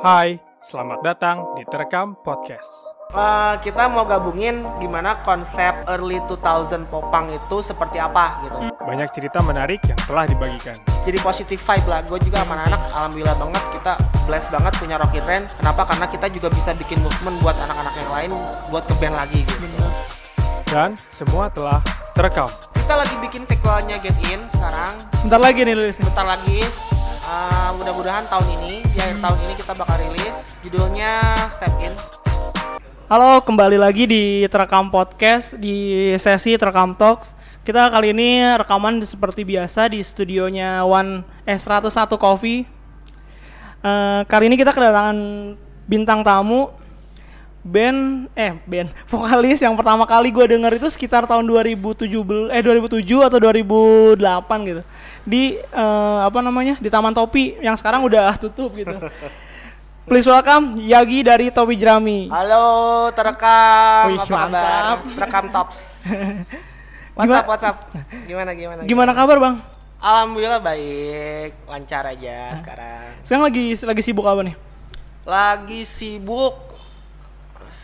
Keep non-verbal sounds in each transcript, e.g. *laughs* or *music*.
Hai, selamat datang di Terekam Podcast. Eh, kita mau gabungin gimana konsep early 2000 popang itu seperti apa gitu. Banyak cerita menarik yang telah dibagikan. Jadi positive vibe lah. Gue juga sama anak alhamdulillah banget kita blessed banget punya Rocky Rain. Kenapa? Karena kita juga bisa bikin movement buat anak-anak yang lain buat ke band lagi gitu. Dan semua telah terekam. Kita lagi bikin sequelnya Get In sekarang. Bentar lagi nih nih. Bentar lagi eh, mudah-mudahan tahun ini di akhir tahun ini kita bakal rilis judulnya Step In. Halo, kembali lagi di Terekam Podcast di sesi Terekam Talks. Kita kali ini rekaman seperti biasa di studionya One eh 101 Coffee. Eh, kali ini kita kedatangan bintang tamu band eh band vokalis yang pertama kali gue denger itu sekitar tahun 2007 eh 2007 atau 2008 gitu di eh, apa namanya di Taman Topi yang sekarang udah *laughs* tutup gitu. Please welcome Yagi dari Topi Jerami. Halo, terekam Wih, apa kabar? mantap. Terekam tops. *laughs* Gimana- WhatsApp, WhatsApp. Gimana, gimana? Gimana kabar bang? Alhamdulillah baik, lancar aja sekarang. Sekarang lagi lagi sibuk apa nih? Lagi sibuk,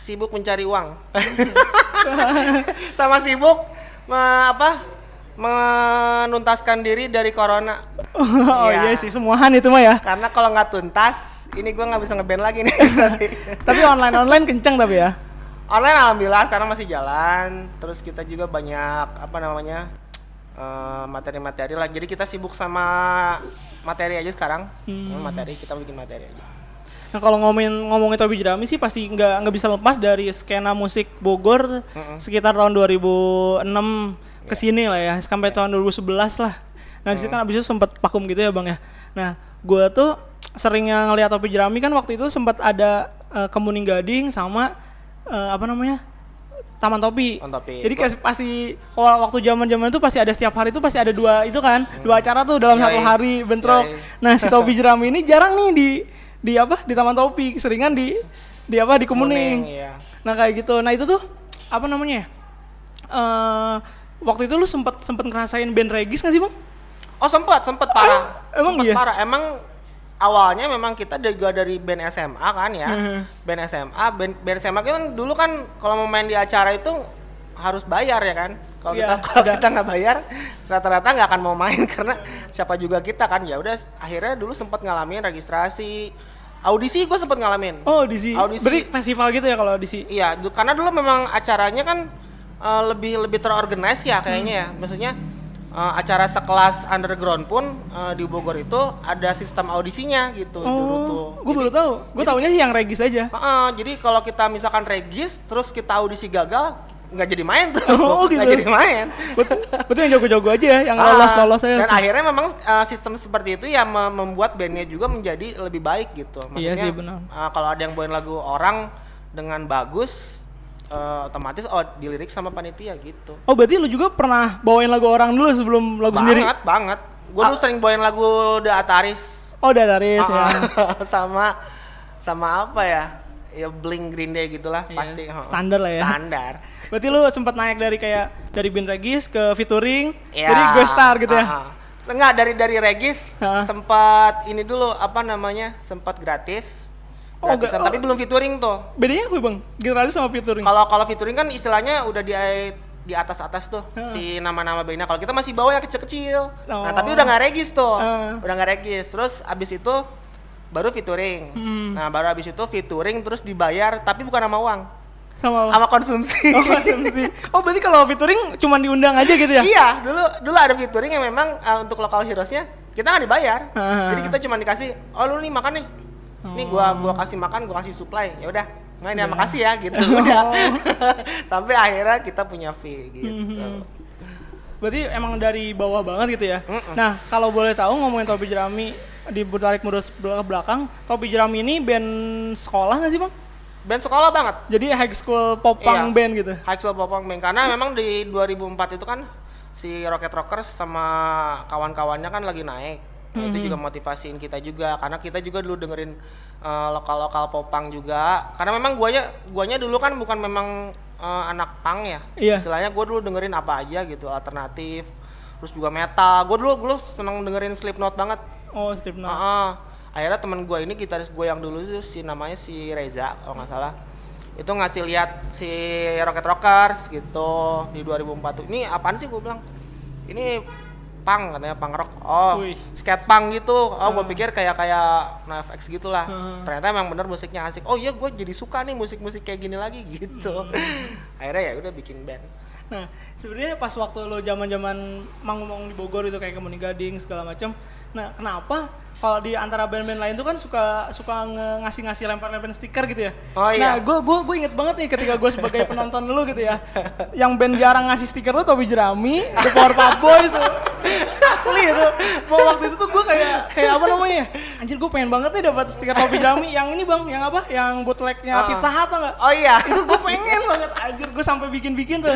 sibuk mencari uang. *laughs* Sama sibuk, me- apa? Menuntaskan diri dari corona. *laughs* oh Iya. iya sih semuahan itu mah ya. Karena kalau nggak tuntas, ini gua nggak bisa ngeband lagi nih. *laughs* Tapi online online kenceng tapi ya. Online alhamdulillah karena masih jalan. Terus kita juga banyak apa namanya eh, materi-materi lah. Jadi kita sibuk sama materi aja sekarang. Hmm, materi kita bikin materi aja. Nah kalau ngomongin ngomongin Topi Jerami sih pasti nggak nggak bisa lepas dari skena musik Bogor sekitar tahun 2006 ke sini lah ya sampai tahun 2011 lah. Nah di situ kan abis itu sempat vakum gitu ya bang ya. Nah gua tuh seringnya ngeliat Topi Jerami kan waktu itu sempat ada eh, Kemuning Gading sama eh, apa namanya Taman Topi. On Topi. Jadi kayak pasti kalau waktu zaman-zaman itu pasti ada setiap hari itu pasti ada dua itu kan, dua acara tuh dalam satu Yoi. hari bentrok. Yoi. Nah, si Topi *laughs* Jerami ini jarang nih di di apa? Di Taman Topi, seringan di di apa? Di Kemuning. iya. Nah, kayak gitu. Nah, itu tuh apa namanya? ya? Eh waktu itu lu sempet sempet ngerasain band regis nggak sih, Bang? Oh sempat, sempat parah. Ah, emang Sempet iya? parah. Emang awalnya memang kita juga dari band SMA kan ya. Band SMA, band, band SMA kan dulu kan kalau mau main di acara itu harus bayar ya kan. Kalau Iya, kita *laughs* kalau kita nggak bayar, rata-rata nggak akan mau main *laughs* karena siapa juga kita kan. Ya udah akhirnya dulu sempat ngalamin registrasi, audisi gue sempat ngalamin. Oh, audisi. Audisi. Berarti festival gitu ya kalau audisi. Iya, karena dulu memang acaranya kan eh, lebih lebih terorganize ya kayaknya ya. Maksudnya eh, acara sekelas underground pun eh, di Bogor itu ada sistem audisinya gitu dulu tuh. Oh, gue baru tahu. Gue taunya sih yang regis aja. Heeh, jadi kalau kita misalkan regis terus kita audisi gagal nggak jadi main tuh. Oh, gitu. Nggak jadi main. Betul, betul yang jago-jago aja ya, yang Ah, lolos-lolos aja. Dan akhirnya memang uh, sistem seperti itu ya mem- membuat bandnya juga menjadi lebih baik gitu. Iya sih, benar. uh, kalau ada yang bawain lagu orang dengan bagus, uh, otomatis oh dilirik sama panitia gitu. Oh berarti lu juga pernah bawain lagu orang dulu sebelum lagu sendiri? banget, banget. Gue dulu Ah. sering bawain lagu The Ataris. Oh udah dari ya. Ah, *laughs* sama sama apa ya? Ya Blink Green Day gitulah Iya, pasti. heeh. standar lah ya. Standar. Berarti lu sempat naik dari kayak dari band regis ke featuring, Ya. jadi gue star gitu ya. ah, ah. Enggak dari dari Regis Ah. sempat ini dulu apa namanya? Sempat gratis. Oh, Gratisan, ga- tapi oh. belum featuring tuh. Bedanya apa bang? Generalis sama featuring? Kalau kalau featuring kan istilahnya udah di di atas atas tuh Ah. si nama-nama bandnya. Kalau kita masih bawa yang kecil-kecil. Nah Oh. tapi udah nggak regis tuh, Ah. udah nggak regis. Terus abis itu baru featuring. Hmm. Nah baru abis itu featuring terus dibayar tapi bukan sama uang, sama sama konsumsi. *laughs* Oh, konsumsi. oh berarti kalau featuring cuma diundang aja gitu ya? Iya, dulu dulu ada featuring yang memang uh, untuk lokal heroesnya kita nggak dibayar. Ah. *laughs* Jadi kita cuma dikasih, oh lu nih makan nih. Nih gua gua kasih makan, gua kasih supply. Ya udah, main ya makasih ya gitu. *laughs* Udah. Sampai akhirnya kita punya fee gitu. Mhm. Berarti emang dari bawah banget gitu ya? Mm-mm. Nah kalau boleh tahu ngomongin Topi Jerami di tarik mundur ke belakang, Topi Jerami ini band sekolah nggak sih bang? Band sekolah banget. Jadi high school pop punk Iya. band gitu? High School Pop Punk Band karena memang di 2004 itu kan si Rocket Rockers sama kawan-kawannya kan lagi naik. Nah, Itu juga motivasiin kita juga karena kita juga dulu dengerin eh, lokal-lokal popang juga. Karena memang guanya guanya dulu kan bukan memang eh, anak punk ya. Iya. Istilahnya gua dulu dengerin apa aja gitu, alternatif. Terus juga metal. Gue dulu dulu seneng dengerin Slipknot banget. Oh Slipknot. Heeh. akhirnya teman gue ini gitaris gue yang dulu tuh si namanya si Reza kalau nggak salah itu ngasih lihat si Rocket Rockers gitu di 2004 tuh ini apaan sih gue bilang ini pang katanya pang rock oh Wih. skate punk gitu oh gue Hmm. pikir kayak kayak NoFX gitulah Hmm. ternyata emang bener musiknya asik oh iya gue jadi suka nih musik-musik kayak gini lagi gitu akhirnya ya udah bikin band Nah, sebenarnya pas waktu lo zaman-zaman manggung-manggung di Bogor itu kayak Kemuni Gading segala macam. Nah, kenapa kalau di antara band-band lain tuh kan suka suka ngasih-ngasih lempar-lempar stiker gitu ya. Oh, iya. Nah, gue gue gue inget banget nih ketika gue sebagai penonton lu gitu ya. Yang band jarang ngasih stiker tuh Tobi Jerami, The Powerpuff Boys tuh. Asli itu. Mau waktu itu tuh gue kayak kayak apa namanya? Anjir gue pengen banget nih dapat stiker Tobi Jerami yang ini Bang, yang apa? Yang bootlegnya Ah. Pizza Hut tau nggak? oh iya itu gue pengen banget anjir gue sampai bikin-bikin tuh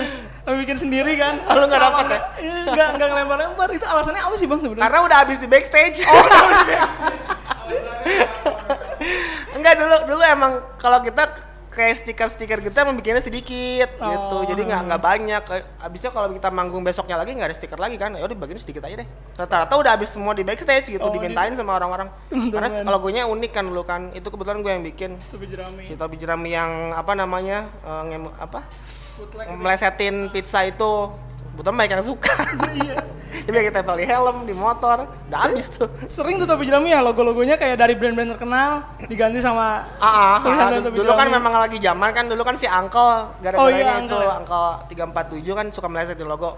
bikin sendiri kan Oh, lu nggak dapet ya? Iya, nggak nggak ngelempar-lempar itu alasannya apa sih bang sebenarnya karena udah habis di backstage Oh, enggak dulu dulu emang kalau kita kayak stiker-stiker gitu emang bikinnya sedikit gitu. Oh. jadi nggak nggak banyak. Habisnya kalau kita manggung besoknya lagi nggak ada stiker lagi kan? Ya udah bagian sedikit aja deh. Rata-rata udah habis semua di backstage gitu Oh, dimintain sama orang-orang. Karena kalau gue nya unik kan dulu kan? Itu kebetulan gue yang bikin. Tobi Jerami. Yang apa namanya eh, ngem- apa? Bootleg gitu. melesetin pizza itu kebetulan banyak yang suka. Iya. *laughs* Jadi kita tempel di helm di motor udah habis tuh. Sering tuh Tobi jerami ya logo-logonya kayak dari brand-brand terkenal diganti sama Ah, ah, ah, dulu kan memang lagi zaman kan dulu kan si Uncle gara-gara Oh iya, itu Uncle Uncle 347 kan suka melesetin logo.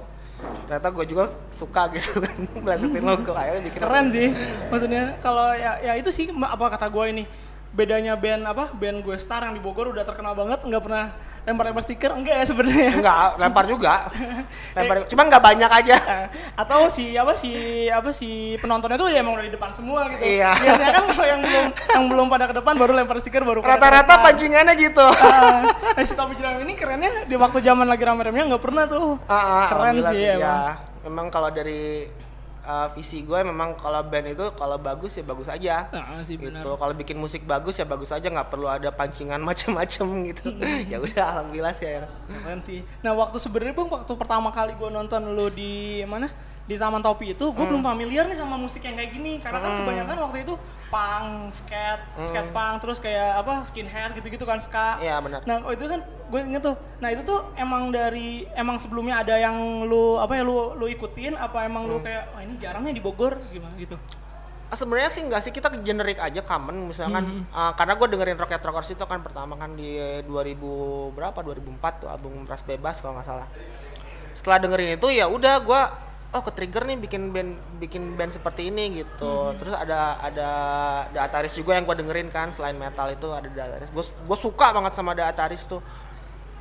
Ternyata gue juga suka *laughs* gitu kan melesetin logo. Akhirnya bikin keren sih maksudnya kalau ya ya itu sih apa kata gue ini bedanya band apa band gue star yang di Bogor udah terkenal banget nggak pernah lempar-lempar stiker enggak ya sebenarnya Enggak, *laughs* lempar juga. lempar cuma nggak banyak aja. Eh, atau si apa si apa si penontonnya tuh ya emang udah di depan semua gitu. Iya. Biasanya kan kalau yang belum yang belum pada ke depan baru lempar stiker baru Rata-rata pancingannya gitu. Ah, nah, si Topi Jeram ini kerennya di waktu zaman lagi rame-ramenya nggak pernah tuh. Ah, ah, Keren alhamdulillah sih, ya. emang. Memang kalau dari uh, visi gue memang kalau band itu kalau bagus ya bagus aja. Nah, sih gitu. kalau bikin musik bagus ya bagus aja nggak perlu ada pancingan *laughs* macem-macem gitu. *laughs* Ya udah alhamdulillah sih akhirnya. Keren sih. Nah waktu sebenarnya bang waktu pertama kali gue nonton lo di mana di Taman Topi itu Hmm. gue belum familiar nih sama musik yang kayak gini karena kan kebanyakan waktu itu punk, skate, skate punk terus kayak apa skinhead gitu-gitu kan ska. Hmm. Iya, benar. Nah oh, itu kan gue inget tuh. Nah itu tuh emang dari emang sebelumnya ada yang lu apa ya lu lu ikutin apa emang Hmm. lu kayak wah ini jarang nih di Bogor gimana gitu. Ah, sebenarnya sih nggak sih kita generik aja common misalkan ah, karena gue dengerin Rocket Rockers itu kan pertama kan di 2000 berapa 2004 tuh album Ras Bebas kalau nggak salah setelah dengerin itu ya udah gue oh ke trigger nih bikin band bikin band seperti ini gitu. Terus ada ada The Ataris juga yang gue dengerin kan selain metal itu ada The Ataris. Gue gue suka banget sama The Ataris tuh.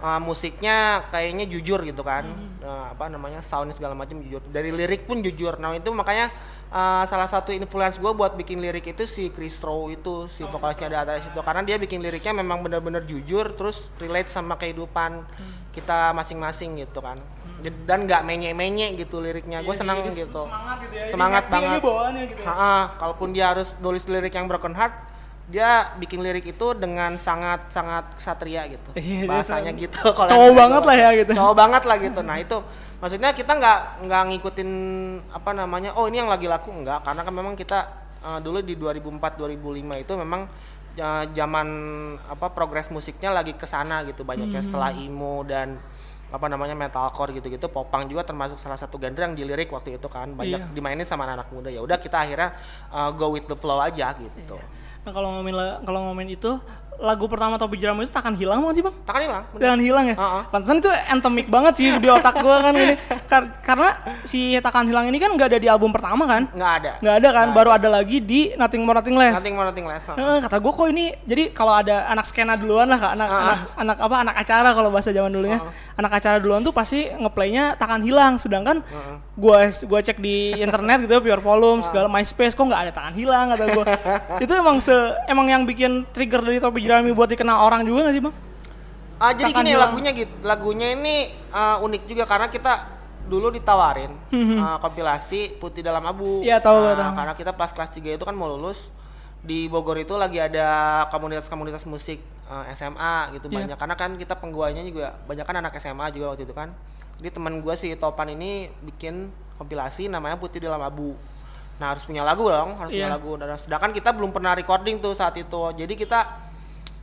Uh, musiknya kayaknya jujur gitu kan. Uh, apa namanya soundnya segala macam jujur. Dari lirik pun jujur. Nah itu makanya uh, salah satu influence gue buat bikin lirik itu si Chris Rowe itu si vokalisnya ada atas itu. Karena dia bikin liriknya memang benar-benar jujur terus relate sama kehidupan kita masing-masing gitu kan dan nggak menye-menye gitu liriknya gue Iya, senang jadi gitu Semangat gitu ya. Semangat banget. bawaannya gitu. ya. Ha-ha, kalaupun dia harus nulis lirik yang broken heart dia bikin lirik itu dengan sangat sangat ksatria gitu Iya, bahasanya gitu *laughs* kalau Cowok banget lah ya gitu. cowok banget lah gitu nah itu maksudnya kita nggak nggak ngikutin apa namanya oh ini yang lagi laku enggak karena kan memang kita eh, dulu di 2004 2005 itu memang eh, zaman apa progres musiknya lagi ke sana gitu banyaknya Hmm. setelah emo dan apa namanya metalcore gitu-gitu popang juga termasuk salah satu genre yang dilirik waktu itu kan. Banyak Iya. dimainin sama anak muda. Ya udah kita akhirnya uh, go with the flow aja gitu. Nah kalau ngomongin la- kalau ngomongin itu lagu pertama Topi Jeram itu takkan hilang bukan sih bang? takkan hilang bener. Takkan hilang ya. Heeh. Pantesan itu endemik banget sih di otak gua kan ini. Kar- karena si takkan hilang ini kan nggak ada di album pertama kan? nggak ada Nggak ada kan? Baru ada lagi di Nothing More Nothing Less. nothing more nothing less. Heeh, kata gue kok ini jadi kalau ada anak skena duluan lah kak, anak, Ah. anak anak apa anak acara kalau bahasa zaman dulunya anak acara duluan tuh pasti ngeplaynya takkan hilang sedangkan gua gua cek di internet gitu pure volume segala MySpace kok nggak ada takkan hilang kata gua *laughs* itu emang se emang yang bikin trigger dari topi jerami buat dikenal orang juga nggak sih bang? Ah jadi Takkan gini lagunya gitu. Lagunya ini uh, unik juga karena kita dulu ditawarin uh, kompilasi Putih Dalam Abu. Iya, tahu, Nah, tahu. Karena kita pas kelas 3 itu kan mau lulus di Bogor itu lagi ada komunitas-komunitas musik uh, SMA gitu Iya. banyak karena kan kita pengguanya juga banyak kan anak SMA juga waktu itu kan. Jadi teman gua si Topan ini bikin kompilasi namanya Putih Dalam Abu. Nah harus punya lagu dong, harus punya Iya. lagu. Dan sedangkan kita belum pernah recording tuh saat itu. Jadi kita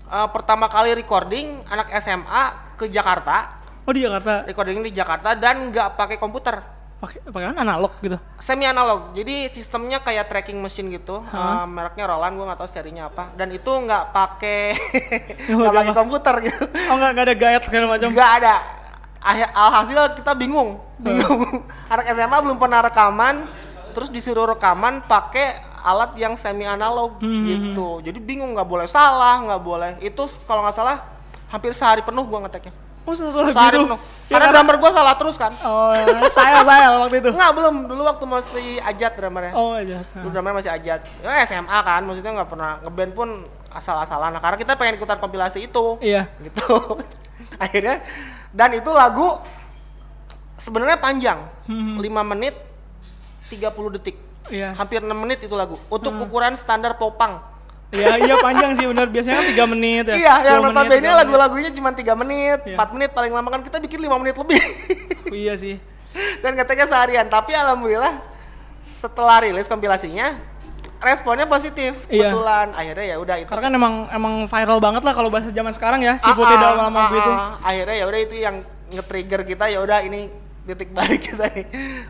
eh, pertama kali recording anak SMA ke Jakarta, Oh di Jakarta recording di Jakarta dan nggak pakai komputer, pakai pakai kan analog gitu. semi analog. Jadi sistemnya kayak tracking machine gitu. Eh, mereknya Roland, gua nggak tahu serinya apa. Dan itu nggak pakai *laughs* nggak pakai komputer gitu. Oh nggak ada guide segala macam. nggak ada. Alhasil kita bingung, bingung. *laughs* Anak SMA belum pernah rekaman, terus disuruh rekaman pakai alat yang semi analog Hmm. gitu. Jadi bingung nggak boleh salah, nggak boleh. Itu kalau nggak salah hampir sehari penuh gua ngeteknya. Oh Sehari itu. penuh. Ya, Karena drummer gua salah terus kan. Oh saya saya waktu itu. Enggak, belum. Dulu waktu masih ajat drummernya. Oh aja. Dulu drummer masih ajat. Ya SMA kan, maksudnya nggak pernah ngeband pun asal-asalan. Nah, karena kita pengen ikutan kompilasi itu. Iya. Gitu. *laughs* Akhirnya dan itu lagu sebenarnya panjang. Hmm. 5 menit 30 detik. Iya. Hampir 6 menit itu lagu. Untuk ukuran standar popang. Iya iya panjang sih benar. Biasanya kan tiga menit ya. Iya, yang notabene lagu-lagunya cuma 3 menit, Iya. 4 menit paling lama kan kita bikin 5 menit lebih. Iya sih. *laughs* dan ngeteknya seharian tapi alhamdulillah setelah rilis kompilasinya responnya positif Iya. kebetulan akhirnya ya udah itu Karena kan emang emang viral banget lah kalau bahasa zaman sekarang ya si Ah, putih ah, dalam lama ah, gitu. ah. akhirnya ya udah itu yang nge-trigger kita ya udah ini titik balik kita nih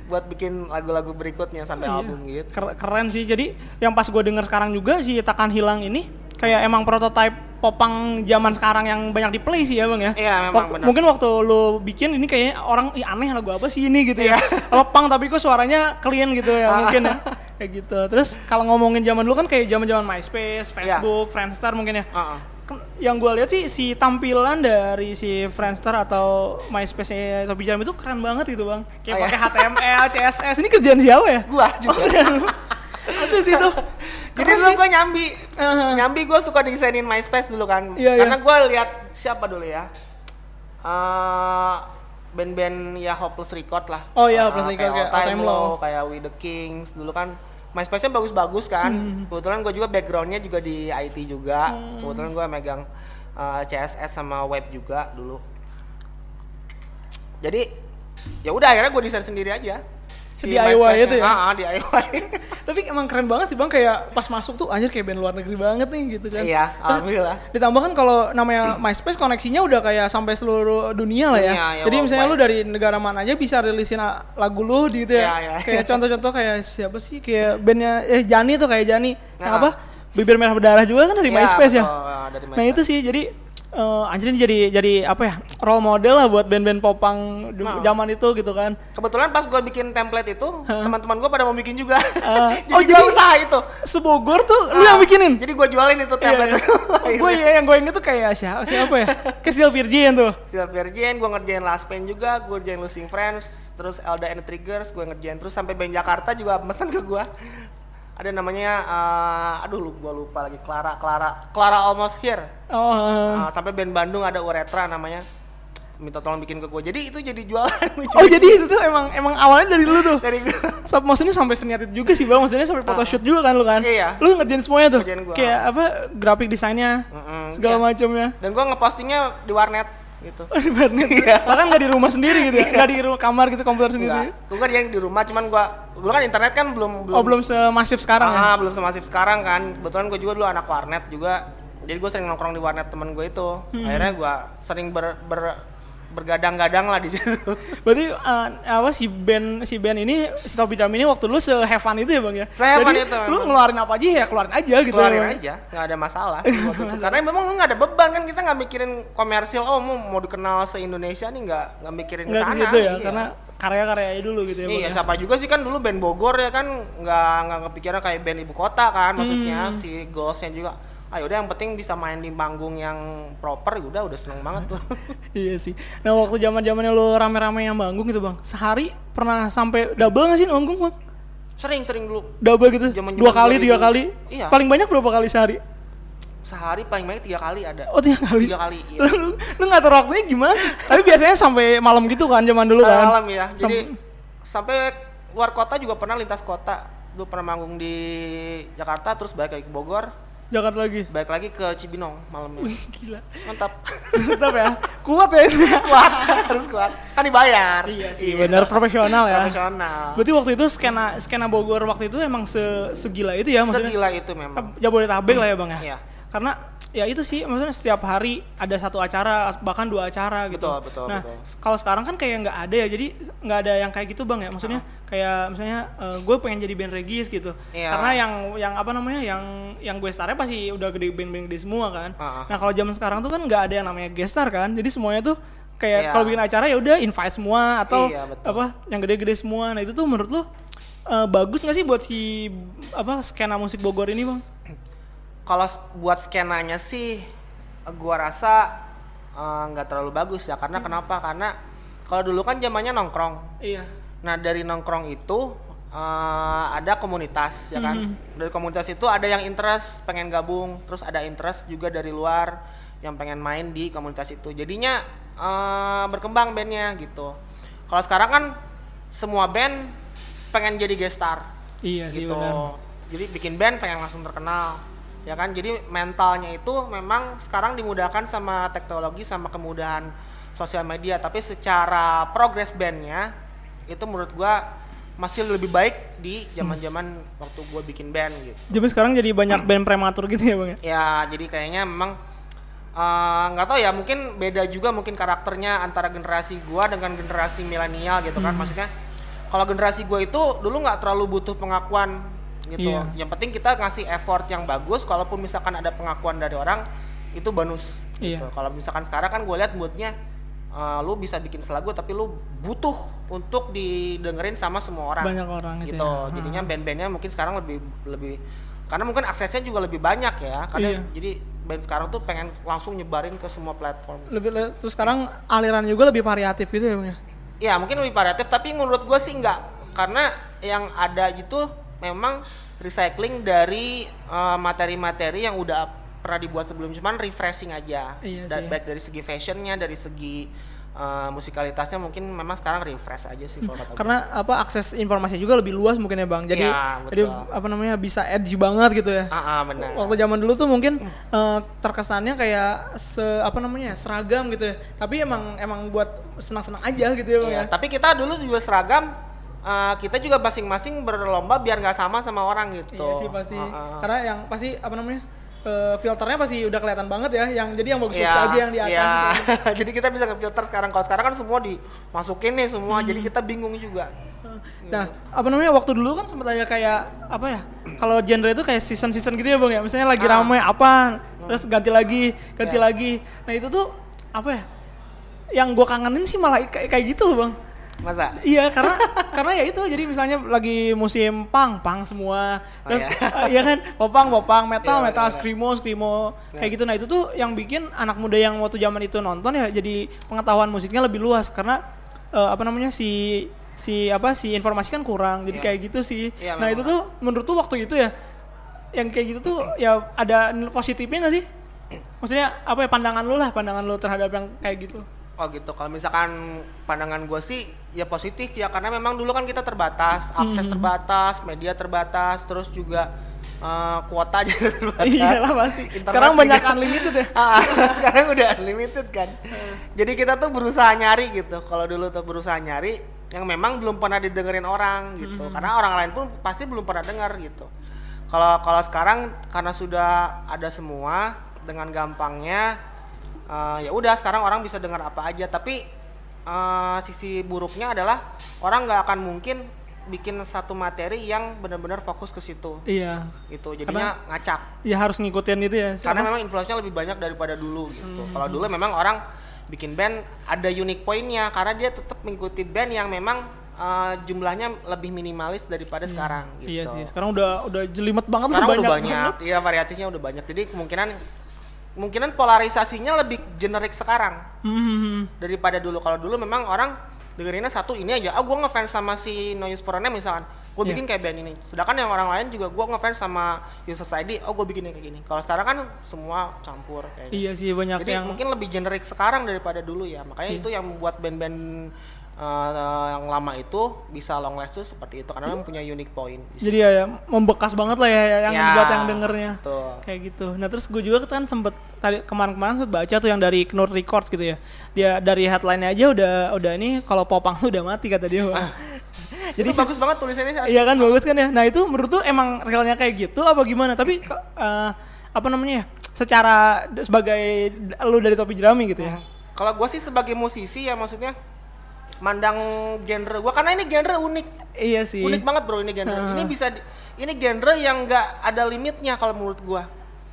buat bikin lagu-lagu berikutnya sampai Iya. album gitu Ker- Keren sih. Jadi yang pas gue denger sekarang juga si Takkan Hilang ini kayak emang prototype popang zaman sekarang yang banyak di play sih ya bang ya. Iya, memang Waktu- benar. Mungkin waktu lu bikin ini kayak orang Ih, aneh lagu apa sih ini gitu ya. Iya. *laughs* Kalau pang tapi kok suaranya clean gitu ya Ah. mungkin ya. Kayak gitu. Terus kalau ngomongin zaman dulu kan kayak zaman-zaman MySpace, Iya. Facebook, Friendster mungkin ya. Ah, ah. Yang gue lihat sih si tampilan dari si Friendster atau MySpace Sobi Jam itu keren banget gitu bang. Kayak Oh, iya. pakai HTML, CSS. Ini kerjaan siapa ya? gua juga Asli sih itu. jadi dulu gua nyambi Aha. nyambi gua suka desainin MySpace dulu kan Iya, karena iya. gua lihat siapa dulu ya Eh, band-band ya Hopeless Record lah Oh iya, Eh, Hopeless Record, kayak kayak Time Low. kayak We The Kings dulu kan MySpace-nya bagus-bagus kan. Hmm. kebetulan gua juga backgroundnya juga di IT juga. Kebetulan gua megang eh, CSS sama web juga dulu. Jadi ya udah akhirnya gue desain sendiri aja DIY MySpace-nya. itu ya? Ah, ah, DIY *laughs* Tapi emang keren banget sih bang, kayak pas masuk tuh anjir kayak band luar negeri banget nih gitu kan. Iya, Terus alhamdulillah. Ditambah kan kalau namanya *clears throat* MySpace koneksinya udah kayak sampai seluruh dunia lah ya. Dunia, ya, Jadi misalnya lu dari negara mana aja bisa rilisin lagu lu gitu ya. Iya, iya. Kayak contoh-contoh kayak siapa sih kayak bandnya eh Jani tuh kayak Jani. Yang Nah. apa? Bibir merah berdarah juga kan dari Iya, MySpace ya. betul, ah, dari Nah itu sih jadi eh anjir ini jadi jadi apa ya role model lah buat band-band popang Nah. zaman itu gitu kan. Kebetulan pas gue bikin template itu, teman-teman gue pada mau bikin juga. Ah. *laughs* jadi Oh, jadi- usaha itu. Sebogor tuh lu Ah, yang bikinin. Jadi gue jualin itu Iya, template iya. itu. Oh, *laughs* gue ya yang gue inget tuh kayak siapa siapa ya? *laughs* Kayak Steel Virgin tuh. Steel Virgin, gue ngerjain Last Pain juga, gue ngerjain Losing Friends, terus Elda and Triggers, gue ngerjain terus sampai band Jakarta juga mesen ke gue. Ada namanya, eh, aduh lu gue lupa lagi, Clara, Clara, Clara Almost Here. Oh. Ah, sampai band Bandung ada Uretra namanya, minta tolong bikin ke gue. Jadi itu jadi jualan. *laughs* Oh jadi itu tuh emang emang awalnya dari lu tuh. dari gue. Sab maksudnya sampai seniat itu juga sih bang, maksudnya sampai photoshoot juga kan lu kan? Iya. Lu ngerjain semuanya tuh. Ngerjain gua. Kayak apa grafik desainnya, Mm-mm, segala iya. macamnya. Dan gue ngepostingnya di warnet gitu. di warnet. *laughs* Iya. Bahkan nggak di rumah sendiri gitu ya? Nggak di rumah kamar gitu komputer sendiri. Enggak. Gue kan yang di rumah cuman gua dulu kan internet kan belum belum Oh belum semasif sekarang ya? ah, belum semasif sekarang kan. Kebetulan gue juga dulu anak warnet juga. Jadi gue sering nongkrong di warnet temen gue itu. Hmm. Akhirnya gue sering ber, ber bergadang-gadang lah di situ. *laughs* Berarti eh, apa si band si band ini si Topi Drum ini waktu lu se have fun itu ya bang ya? Jadi itu lu memang. ngeluarin apa aja ya keluarin aja gitu. Keluarin aja, *laughs* nggak ada masalah. Karena memang lu nggak ada beban kan kita nggak mikirin komersil. Oh mau mau dikenal se Indonesia nih nggak nggak mikirin ke ke sana. situ ya, Iya. karena karya-karyanya dulu gitu ya bang Iya, ya? siapa juga sih kan dulu band Bogor ya kan nggak nggak kepikiran kayak band ibu kota kan maksudnya Hmm. si goalsnya juga. Ah udah yang penting bisa main di panggung yang proper udah udah seneng banget tuh. *laughs* Iya sih. Nah waktu zaman zamannya lu rame-rame yang manggung gitu bang, sehari pernah sampai double nggak sih manggung bang? sering sering dulu Double gitu? Zaman-zaman Dua kali, 2000. tiga kali? Iya. Paling banyak berapa kali sehari? sehari paling banyak tiga kali ada. Oh tiga kali? Tiga kali. Iya. lu, lu ngatur waktunya gimana? Tapi biasanya sampai malam gitu kan zaman dulu kan? malam ya. Jadi sampai luar kota juga pernah lintas kota. Dulu pernah manggung di Jakarta terus balik lagi ke Bogor. Jakarta lagi. Balik lagi ke Cibinong malamnya. Wih, gila. Mantap. Tetap ya. Kuat ya. *laughs* kuat, harus kuat. Kan dibayar. iya sih, benar profesional ya. Profesional. Berarti waktu itu skena skena Bogor waktu itu emang se segila itu ya maksudnya. Segila itu memang. Jabodetabek lah ya bang ya. Iya. Karena ya itu sih maksudnya setiap hari ada satu acara bahkan dua acara gitu. Betul, betul, nah betul. kalau sekarang kan kayak nggak ada ya jadi nggak ada yang kayak gitu bang ya maksudnya kayak misalnya gue pengen jadi band regis gitu. Iya. Karena yang yang apa namanya yang yang gue starnya pasti udah gede band-band gede semua kan. Ah. Nah kalau zaman sekarang tuh kan nggak ada yang namanya gestar kan jadi semuanya tuh kayak Iya. kalau bikin acara ya udah invite semua atau Iya, betul. apa yang gede-gede semua. Nah itu tuh menurut lu eh, bagus nggak sih buat si apa skena musik Bogor ini bang? Kalau buat skenanya sih gua rasa eh, nggak terlalu bagus ya karena kenapa? Karena kalau dulu kan zamannya nongkrong. Iya. Nah, dari nongkrong itu eh, ada komunitas ya kan. Mhm. Dari komunitas itu ada yang interest pengen gabung, terus ada interest juga dari luar yang pengen main di komunitas itu. Jadinya eh, berkembang bandnya gitu. Kalau sekarang kan semua band pengen jadi gestar Iya sih gitu. benar. Jadi bikin band pengen langsung terkenal. Ya kan? Jadi mentalnya itu memang sekarang dimudahkan sama teknologi sama kemudahan sosial media, tapi secara progres bandnya itu menurut gua masih lebih baik di zaman-zaman waktu gua bikin band gitu. Jadi sekarang jadi banyak band prematur gitu ya bang ya? Ya, jadi kayaknya memang eh, nggak tahu ya, mungkin beda juga mungkin karakternya antara generasi gua dengan generasi milenial gitu kan. Maksudnya kalau generasi gua itu dulu nggak terlalu butuh pengakuan gitu. Iya. Yang penting kita ngasih effort yang bagus. Kalaupun misalkan ada pengakuan dari orang, itu bonus. Gitu. Iya. Kalau misalkan sekarang kan gue lihat moodnya, eh, lu bisa bikin selagu tapi lu butuh untuk didengerin sama semua orang. Banyak orang gitu gitu. ya. Jadinya band-bandnya mungkin sekarang lebih lebih karena mungkin aksesnya juga lebih banyak ya. Karena Iya. jadi band sekarang tuh pengen langsung nyebarin ke semua platform. Lebih le- terus sekarang aliran juga lebih variatif gitu ya bang ya? Ya mungkin lebih variatif tapi menurut gue sih enggak karena yang ada itu memang recycling dari eh, materi-materi yang udah pernah dibuat sebelum cuman refreshing aja. Iya Da- sih. Baik dari segi fashionnya, dari segi eh, musikalitasnya mungkin memang sekarang refresh aja sih kalau kata. Karena apa akses informasi juga lebih luas mungkin ya bang. Jadi jadi betul. apa namanya bisa edgy banget gitu ya. Ah, benar. Waktu zaman dulu tuh mungkin eh, terkesannya kayak se apa namanya seragam gitu ya. Tapi emang emang buat senang-senang aja gitu ya bang Iya, ya. tapi kita dulu juga seragam eh, kita juga masing-masing berlomba biar nggak sama sama orang gitu. Iya sih pasti. Heeh. Karena yang pasti apa namanya eh, filternya pasti udah kelihatan banget ya. Yang jadi yang bagus-bagus Iya, aja yang di atas. gitu. *laughs* jadi kita bisa ngefilter sekarang. Kalau sekarang kan semua dimasukin nih semua, Hmm. jadi kita bingung juga. Nah, apa namanya waktu dulu kan sempat ada kayak apa ya? Kalau genre itu kayak season-season gitu ya, Bang ya. Misalnya lagi Ah. rame apa, terus ganti lagi, ganti Ya. lagi. Nah, itu tuh apa ya? Yang gua kangenin sih malah kayak kayak gitu loh, Bang. Masa? Iya, karena *laughs* karena ya itu jadi misalnya lagi musim pang, pang semua. Oh, Terus iya. eh, *laughs* iya kan, popang, popang, metal, Iya, metal, iya, iya. screamo, screamo kayak gitu. Nah, itu tuh yang bikin anak muda yang waktu zaman itu nonton ya jadi pengetahuan musiknya lebih luas karena eh, apa namanya si si apa si informasi kan kurang. Jadi Iya. kayak gitu sih. Iya, nah, itu tuh menurut tuh waktu itu ya yang kayak gitu tuh ya ada positifnya nggak sih? Maksudnya apa ya pandangan lu lah, pandangan lu terhadap yang kayak gitu. Oh gitu. Kalau misalkan pandangan gue sih ya positif ya karena memang dulu kan kita terbatas, akses Hmm. terbatas, media terbatas, terus juga eh, kuota *laughs* juga terbatas. Iya lah pasti. Internet Sekarang juga. banyak unlimited ya. *laughs* Ah, *laughs* sekarang udah unlimited kan. Jadi kita tuh berusaha nyari gitu. Kalau dulu tuh berusaha nyari yang memang belum pernah didengerin orang gitu. Hmm. Karena orang lain pun pasti belum pernah dengar gitu. Kalau kalau sekarang karena sudah ada semua dengan gampangnya eh, ya udah sekarang orang bisa dengar apa aja. Tapi eh, sisi buruknya adalah orang nggak akan mungkin bikin satu materi yang benar-benar fokus ke situ Iya. gitu. Jadinya ngacak Ya harus ngikutin itu ya. karena memang influence-nya lebih banyak daripada dulu gitu. Kalau dulu memang orang bikin band ada unique pointnya karena dia tetap mengikuti band yang memang uh, jumlahnya lebih minimalis daripada sekarang gitu. Iya sih. Sekarang udah udah jelimet banget Sekarang banyak. udah banyak, iya variasinya udah banyak. Jadi kemungkinan kemungkinan polarisasinya lebih generik sekarang Hmm. daripada dulu. Kalau dulu memang orang dengerinnya satu ini aja. Ah, gue ngefans sama si Noise for Name misalkan. Gue Iya. bikin kayak band ini. Sedangkan yang orang lain juga gue ngefans sama User ID. Oh, gue bikin kayak gini. Kalau sekarang kan semua campur kayak Iya sih banyak Jadi yang mungkin lebih generik sekarang daripada dulu ya. Makanya Iya. itu yang membuat band-band eh, yang lama itu bisa long last tuh seperti itu karena memang punya unique point. Jadi ya membekas banget lah ya yang Ya, buat yang dengernya. betul. Kayak gitu. Nah terus gue juga kan sempet tadi kemarin-kemarin sempet baca tuh yang dari Knur Records gitu ya. Dia dari headline-nya aja udah udah ini kalau popang tuh udah mati kata dia. Bang. *laughs* Jadi bagus banget tulisannya. Iya kan bagus kan ya. Nah itu menurut tuh emang realnya kayak gitu apa gimana? Tapi eh, apa namanya ya? Secara sebagai lu dari topi jerami gitu ya. Kalau gua sih sebagai musisi ya maksudnya mandang genre gua karena ini genre unik. Iya sih. Unik banget bro ini genre. Ini bisa di- ini genre yang nggak ada limitnya kalau menurut gua.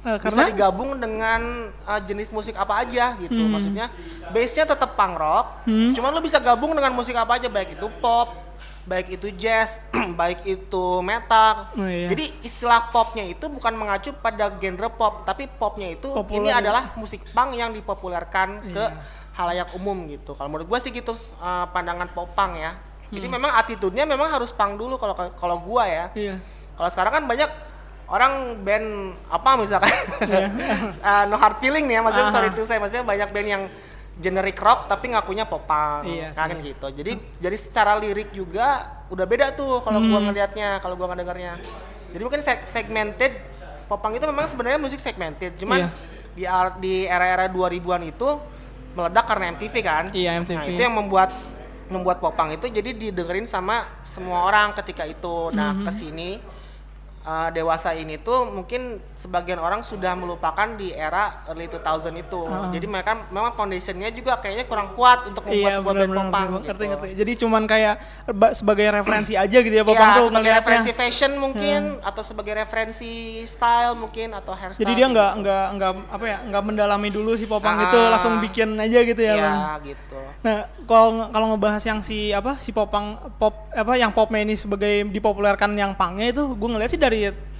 Eh, Bisa karena digabung dengan uh, jenis musik apa aja gitu. Hmm. Maksudnya base-nya tetap punk rock, cuman lu bisa gabung dengan musik apa aja baik itu pop, baik itu jazz, *clears throat* baik itu metal. Oh, iya. Jadi istilah popnya itu bukan mengacu pada genre pop, tapi popnya itu Populer ini ya. adalah musik punk yang dipopulerkan ke Iya. halayak umum gitu. Kalau menurut gua sih gitu uh, pandangan pop punk ya. Hmm. Jadi memang attitude-nya memang harus punk dulu kalau kalau gua ya. iya. Kalau sekarang kan banyak orang band apa misalkan Iya. uh, *laughs* no hard feeling nih ya maksudnya Aha. sorry itu saya maksudnya banyak band yang generic rock tapi ngakunya pop punk Iya kan gitu. Jadi jadi secara lirik juga udah beda tuh kalau gua Hmm. ngelihatnya, kalau gua ngedengarnya. Jadi mungkin seg- segmented pop punk itu memang sebenarnya musik segmented, cuman Iya. di di era-era 2000-an itu meledak karena MTV kan. Iya, MTV. Nah, itu yang membuat membuat popang itu jadi didengerin sama semua orang ketika itu. Nah, Mhm. ke sini uh, dewasa ini tuh mungkin sebagian orang sudah melupakan di era early 2000 itu. Ah. Jadi mereka memang foundationnya juga kayaknya kurang kuat untuk membuat Iya sebuah benar band popang gitu. ngerti ngerti. Jadi cuman kayak ba- sebagai referensi aja gitu ya popang Iya, tuh sebagai referensi fashion mungkin atau sebagai referensi style mungkin atau hairstyle. Jadi dia gitu. nggak nggak nggak apa ya nggak mendalami dulu si popang Ah. itu langsung bikin aja gitu ya. Iya, Bang. gitu. Nah, kalau kalau ngebahas yang si apa si popang pop apa yang popnya ini sebagai dipopulerkan yang pangnya itu gue ngeliat sih dari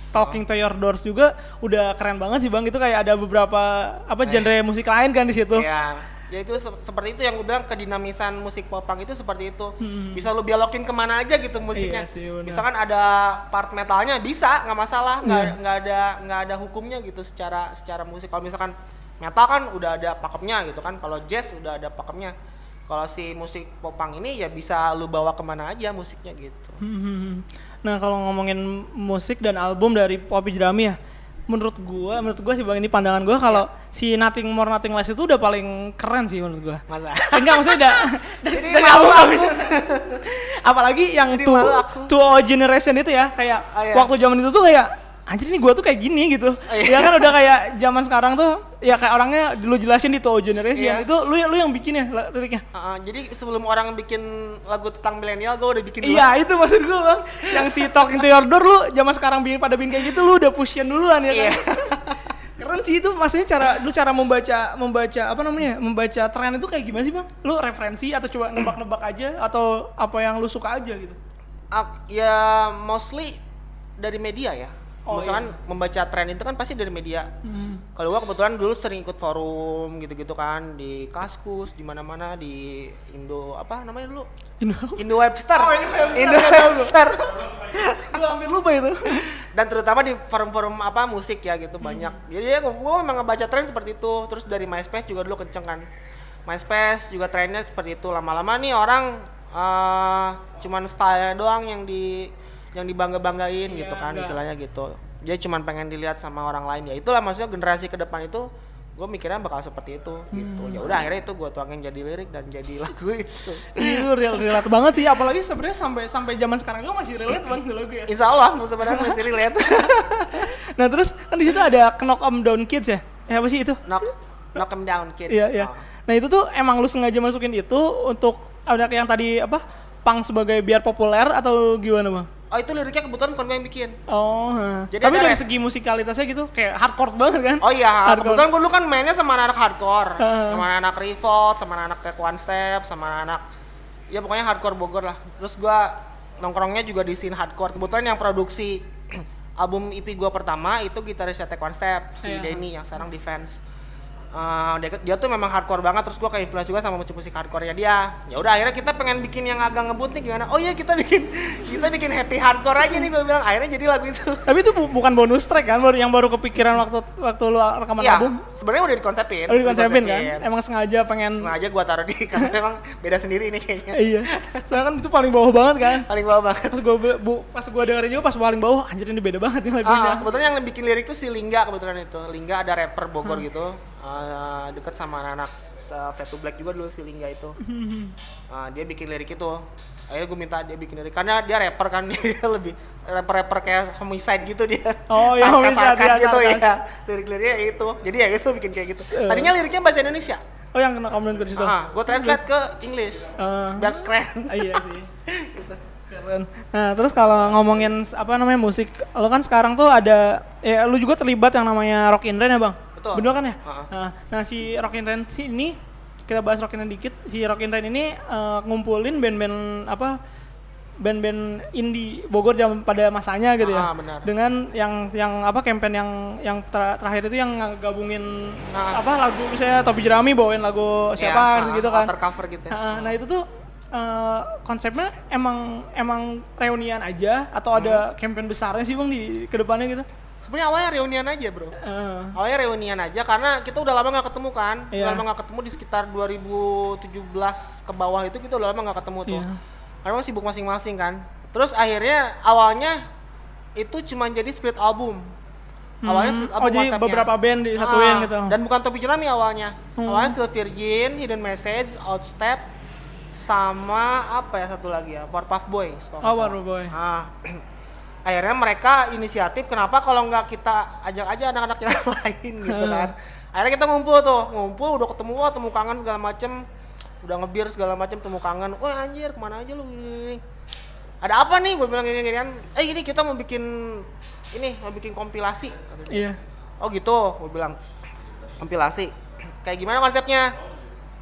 Talking to Your Doors juga udah keren banget sih bang itu kayak ada beberapa apa genre musik lain kan di situ. Eh. Iya. Ya itu se- seperti itu yang gue bilang kedinamisan musik popang itu seperti itu. Hmm. Bisa lu belokin ke mana aja gitu musiknya. Iya sih. Misalkan ada part metalnya bisa nggak masalah, nggak Iya. nggak ada nggak ada hukumnya gitu secara secara musik. Kalau misalkan metal kan udah ada pakemnya gitu kan. Kalau jazz udah ada pakemnya. Kalau si musik popang ini ya bisa lu bawa ke mana aja musiknya gitu. Hmm. *laughs* Nah kalau ngomongin musik dan album dari Poppy Jerami ya, menurut gua, menurut gua sih bang ini pandangan gua kalau Ya. si Nothing More Nothing Less itu udah paling keren sih menurut gua. Masa? Enggak maksudnya udah *laughs* dari, Jadi dari malu album aku. Apalagi yang Jadi two, generation itu ya, kayak Oh, iya. waktu zaman itu tuh kayak anjir ini gua tuh kayak gini gitu. iya. Ya kan udah kayak zaman sekarang tuh ya kayak orangnya lu jelasin di two O generation Iya. itu lu lu yang bikin ya liriknya. Uh, jadi sebelum orang bikin lagu tentang milenial, gue udah bikin duluan. Iya itu maksud gue bang Yang si Talking to Your Door lu zaman sekarang bikin pada bikin kayak gitu lu udah pushin duluan ya kan Iya. *laughs* Keren sih itu maksudnya cara lu cara membaca membaca apa namanya membaca tren itu kayak gimana sih bang? Lu referensi atau coba nebak-nebak aja atau apa yang lu suka aja gitu? Ak- ya mostly dari media ya. Oh, Misalkan membaca tren itu kan pasti dari media. Kalau gua kebetulan dulu sering ikut forum gitu-gitu kan di Kaskus, di mana-mana di Indo apa namanya dulu? Indo. Indo Webster. Oh, Indo Webster, Indo. Webster. *laughs* Lu hampir lupa itu. Dan terutama di forum-forum apa musik ya gitu banyak. Jadi ya gua memang ngebaca tren seperti itu. Terus dari MySpace juga dulu kenceng kan. MySpace juga trennya seperti itu. Lama-lama nih orang eh, cuman style doang yang di yang dibangga-banggain Iya, gitu kan enggak. istilahnya gitu. Dia cuman pengen dilihat sama orang lain ya. Itulah maksudnya generasi ke depan itu gue mikirnya bakal seperti itu gitu. Hmm. Ya udah akhirnya itu gue tuangin jadi lirik dan jadi *laughs* lagu itu. Itu real relate banget sih apalagi sebenarnya sampai sampai zaman sekarang juga masih relate banget lagu ya. Insya Allah sebenarnya masih relate. *laughs* Nah terus kan di situ ada Knock 'em Down Kids ya? Ya apa sih itu? knock knock 'em down kids. Iya, iya. Oh. Nah, itu tuh emang lu sengaja masukin itu untuk ada yang tadi apa? Pang sebagai biar populer atau gimana, Bang? Oh itu liriknya kebetulan bukan gue yang bikin. Oh. Jadi tapi dari segi musikalitasnya gitu kayak hardcore banget kan? Oh iya, Hardcore. kebetulan gue dulu kan mainnya sama anak hardcore, Heeh. sama anak Revolt, sama anak Take One Step, sama anak ya pokoknya hardcore Bogor lah. Terus gue nongkrongnya juga di scene hardcore. Kebetulan yang produksi *clears throat* album EP gue pertama itu gitarisnya Take One Step, si Iya. Denny yang sekarang di fans. Eh, dia, dia tuh memang hardcore banget terus gua kayak influence juga sama musik-musik hardcore-nya dia. Ya udah akhirnya kita pengen bikin yang agak ngebut nih gimana? Oh iya kita bikin *laughs* kita bikin happy hardcore aja nih gua bilang akhirnya jadi lagu itu. *laughs* Tapi itu bu- bukan bonus track kan, baru yang baru kepikiran waktu waktu lu rekaman Iya, album. sebenarnya udah dikonsepin. Oh, dikonsepin kan? Emang sengaja pengen sengaja gua taruh di *laughs* karena memang beda sendiri nih kayaknya. iya. Soalnya kan itu paling bawah banget kan. Paling bawah banget. Pas gua be- bu, pas gua dengerin juga pas paling bawah anjir ini beda banget nih lagunya. Ah, kebetulan yang bikin lirik tuh si Lingga kebetulan itu. Lingga ada rapper Bogor Hmm. gitu. Ah, deket sama anak-anak Fat to Black juga dulu si Lingga itu. Ah, *laughs* dia bikin lirik itu. Akhirnya gue minta dia bikin lirik karena dia rapper kan *laughs* dia lebih rapper-rapper kayak homicide gitu dia. Oh, iya, homicide, sarkas iya, gitu sarkas. ya. Lirik-liriknya itu. Jadi ya itu bikin kayak gitu. Eh. Tadinya liriknya bahasa Indonesia. Oh yang kena komen ke situ. Ah, gue translate ke English. Eh, Biar keren. ah, iya sih. *laughs* gitu. Keren. Nah, terus kalau ngomongin apa namanya musik, lo kan sekarang tuh ada ya lu juga terlibat yang namanya Rock in Rain ya, Bang? Betul. Bener kan ya? Ha-ha. Nah, nah, si Rock in Rain si ini kita bahas Rock in Rain dikit. Si Rock in Rain ini eh, ngumpulin band-band apa band-band indie Bogor jam pada masanya gitu ya. Ah, benar. Dengan yang yang apa campaign yang yang ter- terakhir itu yang gabungin Ah. apa lagu misalnya Topi Jerami bawain lagu siapa Ya, gitu ah, kan. Alter cover gitu. ya. Nah, nah itu tuh eh, konsepnya emang emang reunian aja atau ada Hmm. campaign besarnya sih bang di ke depannya gitu? Sebenarnya awalnya reunian aja, Bro. Eh, Awalnya reunian aja karena kita udah lama nggak ketemu kan. Iya. Udah lama nggak ketemu di sekitar 2017 ke bawah itu kita udah lama nggak ketemu tuh. Iya. Karena sibuk masing-masing kan. Terus akhirnya awalnya itu cuma jadi split album. Awalnya Hmm. split Oh, album jadi konsepnya. beberapa band disatuin Ah, gitu. Dan bukan Topi Jerami awalnya. Hmm. Awalnya Still Virgin, Hidden Message, Outstep, sama apa ya satu lagi ya, Powerpuff kalau nggak Oh. Powerpuff Boy. Ah, *clears throat* akhirnya mereka inisiatif kenapa kalau nggak kita ajak aja anak-anak yang *laughs* lain gitu kan. Akhirnya kita ngumpul tuh, ngumpul udah ketemu wah temu kangen segala macem, udah ngebir segala macem temu kangen. Wah anjir ke mana aja lu? Ada apa nih? Gue bilang gini gini kan. Eh ini kita mau bikin ini mau bikin kompilasi. Iya. Oh gitu, gue bilang kompilasi. *clears throat* Kayak gimana konsepnya?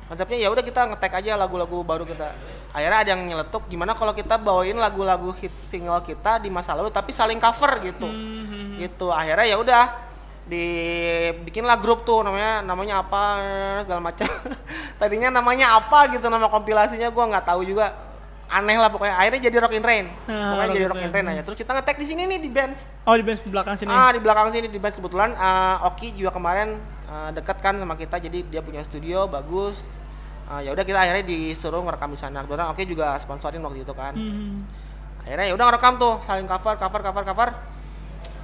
Konsepnya ya udah kita ngetek aja lagu-lagu baru kita. Akhirnya ada yang nyeletuk gimana kalau kita bawain lagu-lagu hit single kita di masa lalu tapi saling cover gitu. Hmm. Gitu. Akhirnya ya udah dibikinlah grup tuh namanya namanya apa segala macam. *laughs* Tadinya namanya apa gitu nama kompilasinya gua nggak tahu juga. Aneh lah pokoknya. Akhirnya jadi Rock in Rain. Ah, pokoknya Rock jadi Rock in Rain. Rain aja. Terus kita ngetek di sini nih di bands. Oh di band belakang sini. Ah di belakang sini di band kebetulan eh, Oki juga kemarin eh, deket kan sama kita jadi dia punya studio bagus. Eh, ya udah kita akhirnya disuruh ngerekam di sana. Kebetulan Oki juga sponsorin waktu itu kan. Hmm. Akhirnya ya udah ngerekam tuh saling cover cover cover cover.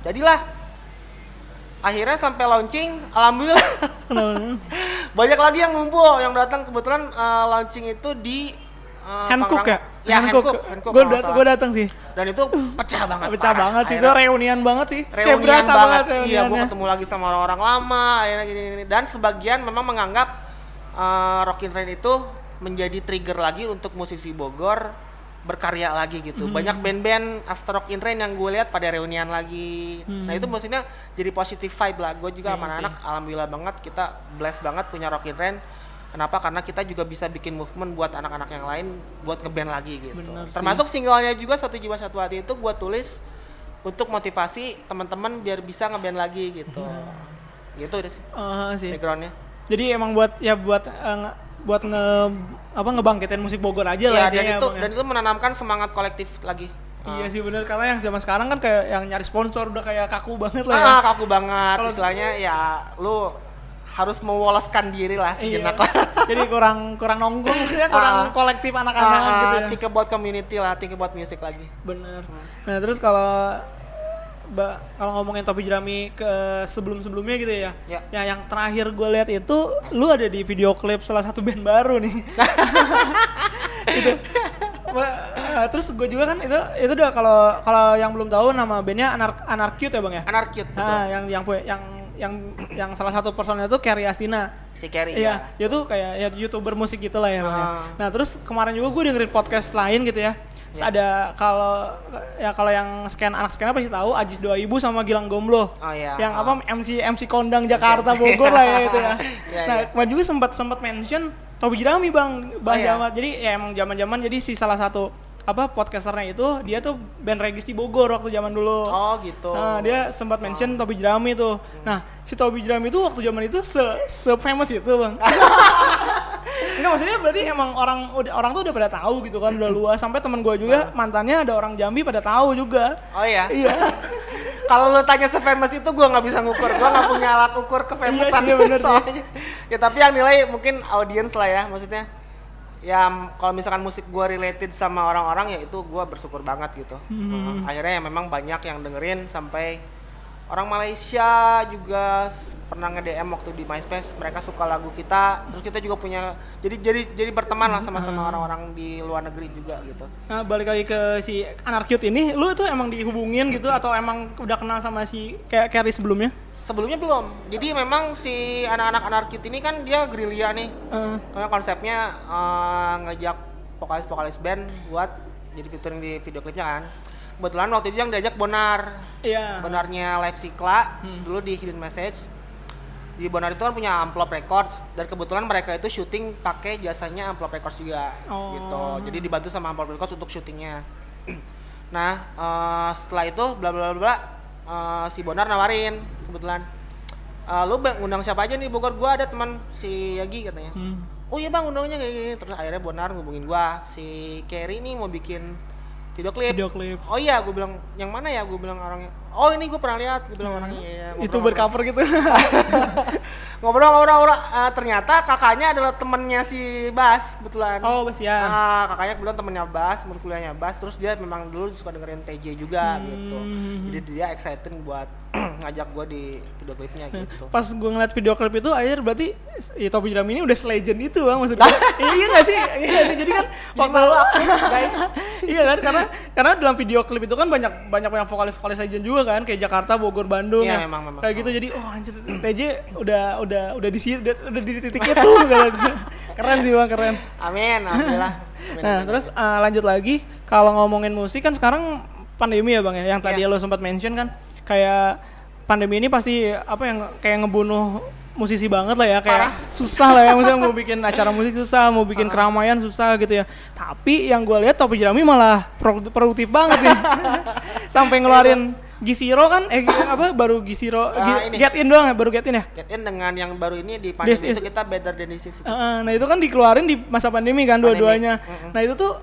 Jadilah akhirnya sampai launching alhamdulillah *laughs* banyak lagi yang ngumpul yang datang kebetulan eh, launching itu di eh, Handcook ya? Ya Handcook, Handcook Gue dat datang sih. Dan itu pecah banget. Pecah parah. banget sih. Itu reunian banget sih. Kayak reunian berasa banget. banget Iya, gue ketemu lagi sama orang-orang lama, akhirnya gini, gini. Dan sebagian memang menganggap uh, Rock in Rain itu menjadi trigger lagi untuk musisi Bogor berkarya lagi gitu. Hmm. Banyak band-band after Rock in Rain yang gue lihat pada reunian lagi. Nah itu maksudnya jadi positive vibe lah. Gue juga Iya sama anak alhamdulillah banget kita blessed banget punya Rock in Rain. Kenapa? Karena kita juga bisa bikin movement buat anak-anak yang lain buat ngeband lagi gitu. Bener sih. Termasuk singlenya juga satu jiwa satu hati itu gue tulis untuk motivasi teman-teman biar bisa ngeband lagi gitu. Gitu udah sih Ah, sih. backgroundnya. Jadi emang buat ya buat nge- buat nge apa ngebangkitin musik Bogor aja lah Iya dan intinya, itu Bang, ya. dan itu menanamkan semangat kolektif lagi. Iya sih bener karena yang zaman sekarang kan kayak yang nyari sponsor udah kayak kaku banget lah ya. Ah, kaku banget Kalau- istilahnya ya lu harus mewoloskan diri lah Iya. sejenak. *laughs* Jadi kurang kurang nongkrong maksudnya kurang Ah. kolektif anak-anak Ah, gitu ya. think about community lah, think about music lagi. Bener. Nah terus kalau kalau ngomongin topi jerami ke sebelum-sebelumnya gitu ya, Ya. ya yang terakhir gue lihat itu lu ada di video klip salah satu band baru nih. *laughs* itu. Eh, terus gue juga kan itu itu udah kalau kalau yang belum tahu nama bandnya Anar Anarcute ya bang ya. Anarkid betul. Nah, yang yang yang yang yang salah satu personelnya tuh Carrie Astina. Si Carrie Iya, dia tuh kayak ya youtuber musik gitu lah ya. Bang, ya. Ah. Nah terus kemarin juga gue dengerin podcast lain gitu ya. Terus Iya. ada kalau ya kalau yang scan anak scan pasti tahu Ajis 2000 sama Gilang Gomblo. Oh iya. Yang Ah. apa MC MC kondang Jakarta Bogor lah ya itu ya. *laughs* Iya, nah iya. kemarin juga sempat sempat mention Tobi Jerami bang bahas Oh, sama- Jadi ya emang zaman-zaman jadi si salah satu apa podcasternya itu dia tuh band regis di Bogor waktu zaman dulu. Oh gitu. Nah, dia sempat mention Tobi Jerami tuh. Nah, si Tobi Jerami itu waktu zaman itu se, se famous itu, Bang. *laughs* Enggak maksudnya berarti emang orang udah orang tuh udah pada tahu gitu kan, udah luas sampai teman gua juga mantannya ada orang Jambi pada tahu juga. Oh iya. Iya. *laughs* Kalau lu tanya se-famous itu gua nggak bisa ngukur. Gua nggak punya alat ukur kefamousan Iya sih, bener soalnya. Ya tapi yang nilai mungkin audiens lah ya maksudnya. Ya kalau misalkan musik gua related sama orang-orang ya itu gua bersyukur banget gitu. Hmm. Akhirnya ya memang banyak yang dengerin sampai orang Malaysia juga pernah nge-DM waktu di MySpace mereka suka lagu kita terus kita juga punya jadi jadi jadi berteman lah sama sama Hmm. orang-orang di luar negeri juga gitu Nah, balik lagi ke si Anarcute ini, lu tuh emang dihubungin gitu atau emang udah kenal sama si kayak Carrie sebelumnya? Sebelumnya belum. Jadi memang si anak-anak anarkit ini kan dia gerilya nih. Eh, Karena konsepnya eh, ngajak vokalis-vokalis band buat jadi featuring di video klipnya kan. Kebetulan waktu itu yang diajak Bonar. iya. Bonarnya Live Sikla Hmm. dulu di Hidden Message. Di Bonar itu kan punya Amplop Records dan kebetulan mereka itu syuting pakai jasanya Amplop Records juga Oh. gitu. Jadi dibantu sama Amplop Records untuk syutingnya. *clears throat* nah, eh, setelah itu bla bla bla bla eh, si Bonar nawarin kebetulan "Eh, lu bang undang siapa aja nih Bogor gua ada teman si Yagi katanya. Hmm. Oh iya bang undangnya kayak gini terus akhirnya Bonar ngubungin gua si Kerry nih mau bikin video klip. Video klip. Oh iya, gue bilang yang mana ya? Gue bilang orangnya. Oh ini gue pernah lihat. Gue bilang orangnya. Iya, Hmm. Itu bercover gitu. *laughs* Ngobrol, ngobrol, ngobrol. Eh, ternyata kakaknya adalah temennya si Bas kebetulan. oh, bos ya. Ah, kakaknya kebetulan temennya Bas, temen kuliahnya Bas. Terus dia memang dulu suka dengerin TJ juga gitu. Hmm. Jadi dia excited buat *clears throat* ngajak gue di video klipnya gitu. Pas gue ngeliat video klip itu akhir berarti ya Topi Jerami ini udah selegend itu bang maksudnya. *laughs* iya gak sih? Iya sih? Jadi kan *laughs* Jadi malu guys. iya kan karena karena dalam video klip itu kan banyak banyak banyak vokalis-vokalis legend juga kan kayak Jakarta, Bogor, Bandung Iya, ya. memang, memang. Kayak gitu jadi oh anjir TJ udah udah udah di udah, udah di titik itu. *laughs* Keren sih bang keren. Amin, alhamdulillah. Amin, *laughs* Nah, amin, terus uh, lanjut lagi kalau ngomongin musik kan sekarang pandemi ya Bang ya. Yang tadi Iya. lo sempat mention kan kayak pandemi ini pasti apa yang kayak ngebunuh musisi banget lah ya kayak Parah. susah lah ya misalnya mau *laughs* bikin acara musik susah mau bikin keramaian susah gitu ya tapi yang gue lihat Topi Jerami malah pro- produktif banget nih sampai ngeluarin Gisiro kan eh *laughs* apa baru Gisiro Ah, Gi- ini. Get In doang ya baru Get In ya Get in dengan yang baru ini di This pandemi is- itu kita better than this is. Heeh, nah itu kan dikeluarin di masa pandemi kan dua-duanya. mm-mm. Nah itu tuh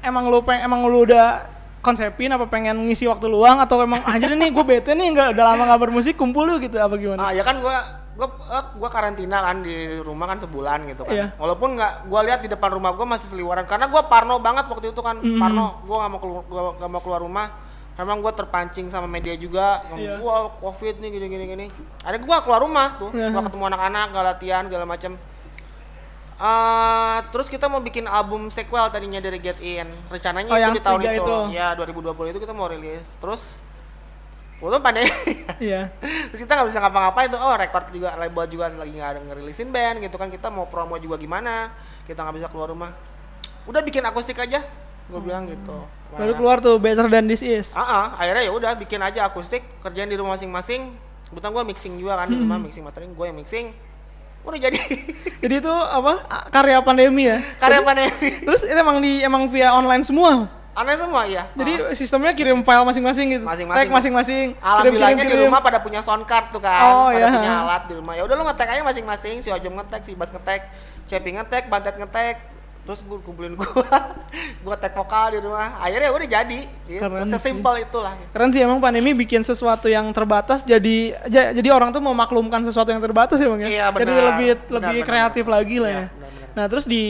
emang lu peng emang lu udah konsepin apa pengen ngisi waktu luang atau emang anjir nih gue bete nih nggak udah lama nggak bermusik kumpul lu gitu apa gimana? Ah ya kan gua gua eh, gua karantina kan di rumah kan sebulan gitu kan. Iya. Walaupun nggak gua lihat di depan rumah gua masih seliweran karena gua parno banget waktu itu kan. Mm. Parno, gua nggak mau keluar nggak mau keluar rumah. Memang gua terpancing sama media juga. ngomong, Iya. Gua covid nih gini gini gini. Akhirnya gua keluar rumah tuh, Iya. gua ketemu anak-anak, gak latihan segala macam. Eh, terus kita mau bikin album sequel tadinya dari Get In. Rencananya Oh, itu di tahun itu. itu. Ya 2020 itu kita mau rilis. Terus Waktu pandai Iya. *laughs* terus kita nggak bisa ngapa-ngapain tuh oh record juga label juga lagi nggak ada ngerilisin band gitu kan kita mau promo juga gimana kita nggak bisa keluar rumah udah bikin akustik aja gue bilang gitu Baru keluar tuh Better Than This Is. ah ah, akhirnya ya udah bikin aja akustik kerjaan di rumah masing-masing kebetulan gue mixing juga kan di rumah mixing mastering gue yang mixing udah jadi *laughs* Jadi itu apa karya pandemi ya? karya pandemi Terus itu emang di emang via online semua. aneh semua ya Jadi sistemnya kirim file masing-masing gitu. Masing-masing. Tag masing-masing. Alhamdulillahnya di rumah pada punya sound card tuh kan, Oh, pada iya. punya alat di rumah. Ya udah lu ngetek aja masing-masing, si Ojom ngetek, si Bas ngetek, Cepi ngetek, Bantet ngetek, terus gue kumpulin gua, *laughs* gua tek vokal di rumah. Akhirnya udah jadi, gitu. Keren Sesimpel itulah. Keren sih emang pandemi bikin sesuatu yang terbatas jadi ja- jadi orang tuh memaklumkan sesuatu yang terbatas ya bang ya. Iya, Jadi benar. lebih Benar, lebih benar, kreatif benar. lagi lah Iya, ya. benar, benar. Nah terus di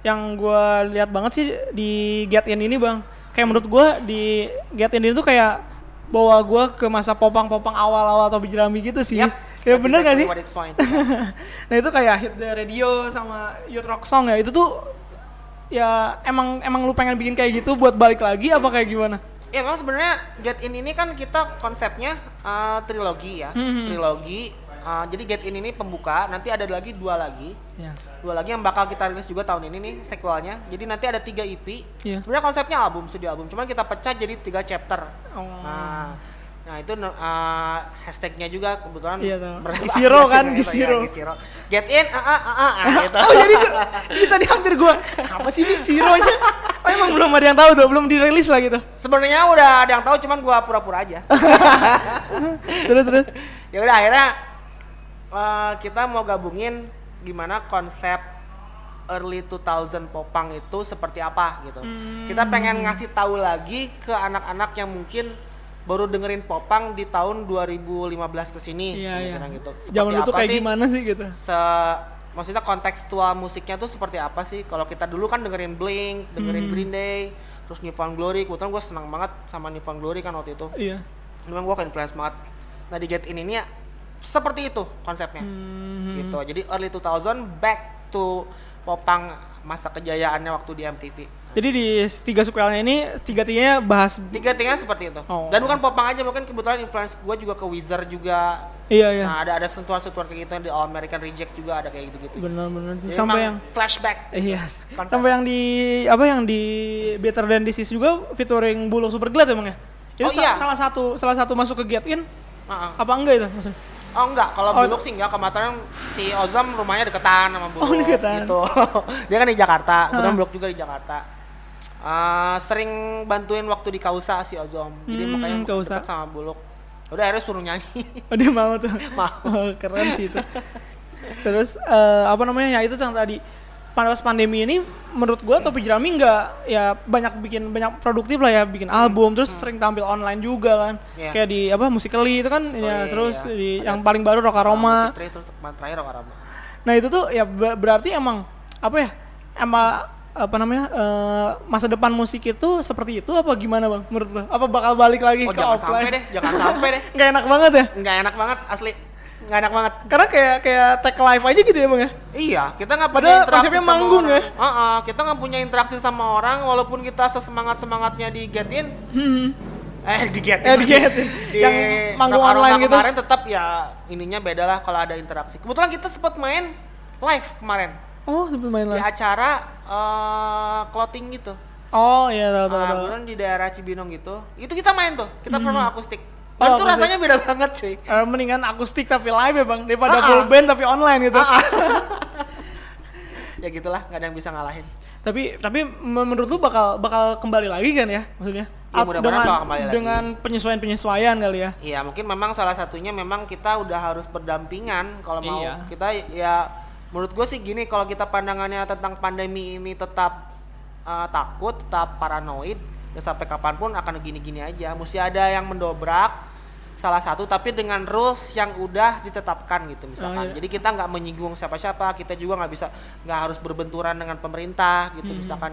yang gua lihat banget sih di Get In ini bang, kayak menurut gua di Get In ini tuh kayak bawa gua ke masa popang-popang awal-awal atau jerami gitu sih. Yap, *laughs* Ya bener gak sih? *laughs* nah itu kayak hit the radio sama youth rock song ya itu tuh ya emang emang lu pengen bikin kayak gitu buat balik lagi apa kayak gimana? Ya memang sebenarnya Get In ini kan kita konsepnya uh, trilogi ya, Mhm. trilogi. Uh, jadi Get In ini pembuka, nanti ada lagi dua lagi. Ya. dua lagi yang bakal kita rilis juga tahun ini nih sequelnya jadi nanti ada tiga EP Iya. sebenarnya konsepnya album studio album cuman kita pecah jadi tiga chapter Oh. nah nah itu uh, hashtagnya juga kebetulan Iya, ber- Gisiro kan, Gisiro. ya, Gisiro. get in ah ah ah ah ah, gitu Oh jadi ini tadi hampir gua apa sih ini sironya? Oh emang belum ada yang tahu tuh, belum dirilis lah gitu. Sebenarnya udah ada yang tahu, cuman gua pura-pura aja. *laughs* Terus terus. ya udah akhirnya eh, kita mau gabungin gimana konsep early 2000 popang itu seperti apa gitu. Kita pengen ngasih tahu lagi ke anak-anak yang mungkin baru dengerin popang di tahun 2015 ke sini Iya iya. gitu. Seperti Zaman itu kayak sih gimana sih gitu? se maksudnya kontekstual musiknya tuh seperti apa sih? Kalau kita dulu kan dengerin Blink, dengerin Hmm. Green Day, terus New Found Glory. Kebetulan gue senang banget sama New Found Glory kan waktu itu. Iya. Memang gue influence banget. Nah di Get In ini ya seperti itu konsepnya. Hmm. Gitu. Jadi early 2000 back to popang masa kejayaannya waktu di MTV. Jadi di tiga sequelnya ini tiga tiganya bahas Tiga tinggal seperti itu. Oh. Dan bukan popang aja, mungkin kebetulan influence gue juga ke Wizard juga. iya iya. Nah ada ada sentuhan-sentuhan kayak gitu di All American Reject juga ada kayak gitu-gitu. Benar-benar sih. Jadi Sampai yang flashback. Iya. Sampai yang di apa yang di Better Than This Is juga featuring Bulog Super Glad emang ya? Itu Oh, sa- iya. salah satu salah satu masuk ke Get In Heeh. apa enggak itu maksudnya? Oh enggak, kalau Oh, Bulog sih enggak. Kemarin si Ozam rumahnya deketan sama Bulog. Oh, deketan. Gitu. *laughs* Dia kan di Jakarta, Hah. Bulog juga di Jakarta. Eh, sering bantuin waktu di Kausa si Ozam. Jadi Hmm, makanya Kausa. sama Bulog. Udah akhirnya suruh nyanyi. Oh dia mau tuh. *laughs* Mau. Oh, keren sih itu. Terus eh, apa namanya ya itu yang tadi pas pandemi ini menurut gua Topi Jerami nggak ya banyak bikin banyak produktif lah ya bikin album terus sering tampil online juga kan Iya. kayak di apa Musically itu kan ya iya, terus iya. di Ada- yang paling baru Rock Aroma Musik Tri, terus kemarin terakhir Rock Aroma. Nah itu tuh ya ber- berarti emang apa ya emang apa namanya eh, masa depan musik itu seperti itu apa gimana bang menurut lo? Apa bakal balik lagi Oh ke jangan offline? sampai deh, jangan sampai deh. *laughs* Nggak enak banget ya? Enggak enak banget asli. Enggak enak banget. Karena kayak kayak tag live aja gitu ya bang ya? Iya, kita nggak punya Padahal interaksi sama manggung orang. ya? Heeh, kita nggak punya interaksi sama orang, walaupun kita sesemangat semangatnya di Get In, Hmm. eh di Get Eh, di Get In. *laughs* di Yang manggung online gitu. kemarin tetap ya ininya beda lah kalau ada interaksi. Kebetulan kita sempat main live kemarin Oh sebelum main di acara eh, clothing gitu. Oh iya tahu tahu. Ah, tahu. kebetulan di daerah Cibinong gitu. Itu kita main tuh, kita pernah akustik. Oh, Dan itu akustik. rasanya beda banget cuy. Eh, mendingan akustik tapi live ya bang daripada Ah, full ah. band tapi online gitu. Ah, ah. *laughs* ya gitulah, nggak ada yang bisa ngalahin. Tapi tapi menurut lu bakal bakal kembali lagi kan ya maksudnya? Ya, mudah-mudahan bakal kembali lagi. dengan penyesuaian penyesuaian kali ya. Iya mungkin memang salah satunya memang kita udah harus berdampingan kalau mau Iya. kita ya menurut gue sih gini kalau kita pandangannya tentang pandemi ini tetap uh, takut tetap paranoid ya sampai kapan pun akan gini-gini aja mesti ada yang mendobrak salah satu tapi dengan rules yang udah ditetapkan gitu Oh, misalkan iya. jadi kita nggak menyinggung siapa-siapa kita juga nggak bisa nggak harus berbenturan dengan pemerintah gitu Hmm. misalkan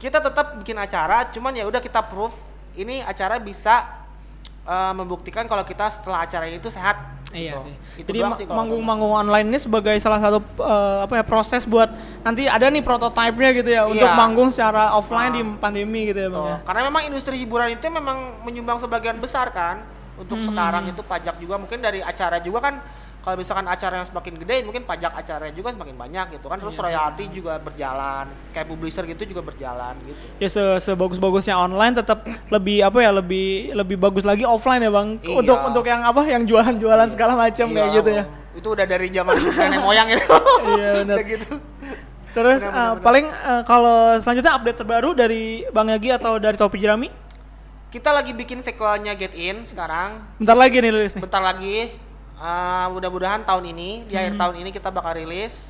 kita tetap bikin acara cuman ya udah kita proof ini acara bisa uh, membuktikan kalau kita setelah acara itu sehat Iya gitu. sih. Itu Jadi manggung-manggung online ini sebagai salah satu eh, apa ya proses buat nanti ada nih prototipe-nya gitu ya untuk Iya. manggung secara offline Ah. di pandemi gitu ya bang ya. Karena memang industri hiburan itu memang menyumbang sebagian besar kan. Untuk Hmm. sekarang itu pajak juga mungkin dari acara juga kan kalau misalkan acara yang semakin gede mungkin pajak acaranya juga semakin banyak gitu kan. Terus Iya. royalti juga berjalan. Kayak publisher gitu juga berjalan gitu. Ya se sebagus-bagusnya online tetap lebih apa ya lebih lebih bagus lagi offline ya bang Iya. untuk untuk yang apa yang jualan-jualan segala macam kayak Iya, gitu ya. Itu udah dari zaman *laughs* nenek moyang itu. Iya, benar. Gitu. Terus Benar, eh, benar, benar. paling eh, kalau selanjutnya update terbaru dari Bang Yagi atau dari Topi Jerami? Kita lagi bikin sequelnya Get In sekarang. Bentar lagi nih rilisnya. Bentar lagi uh, mudah-mudahan tahun ini di Hmm. akhir tahun ini kita bakal rilis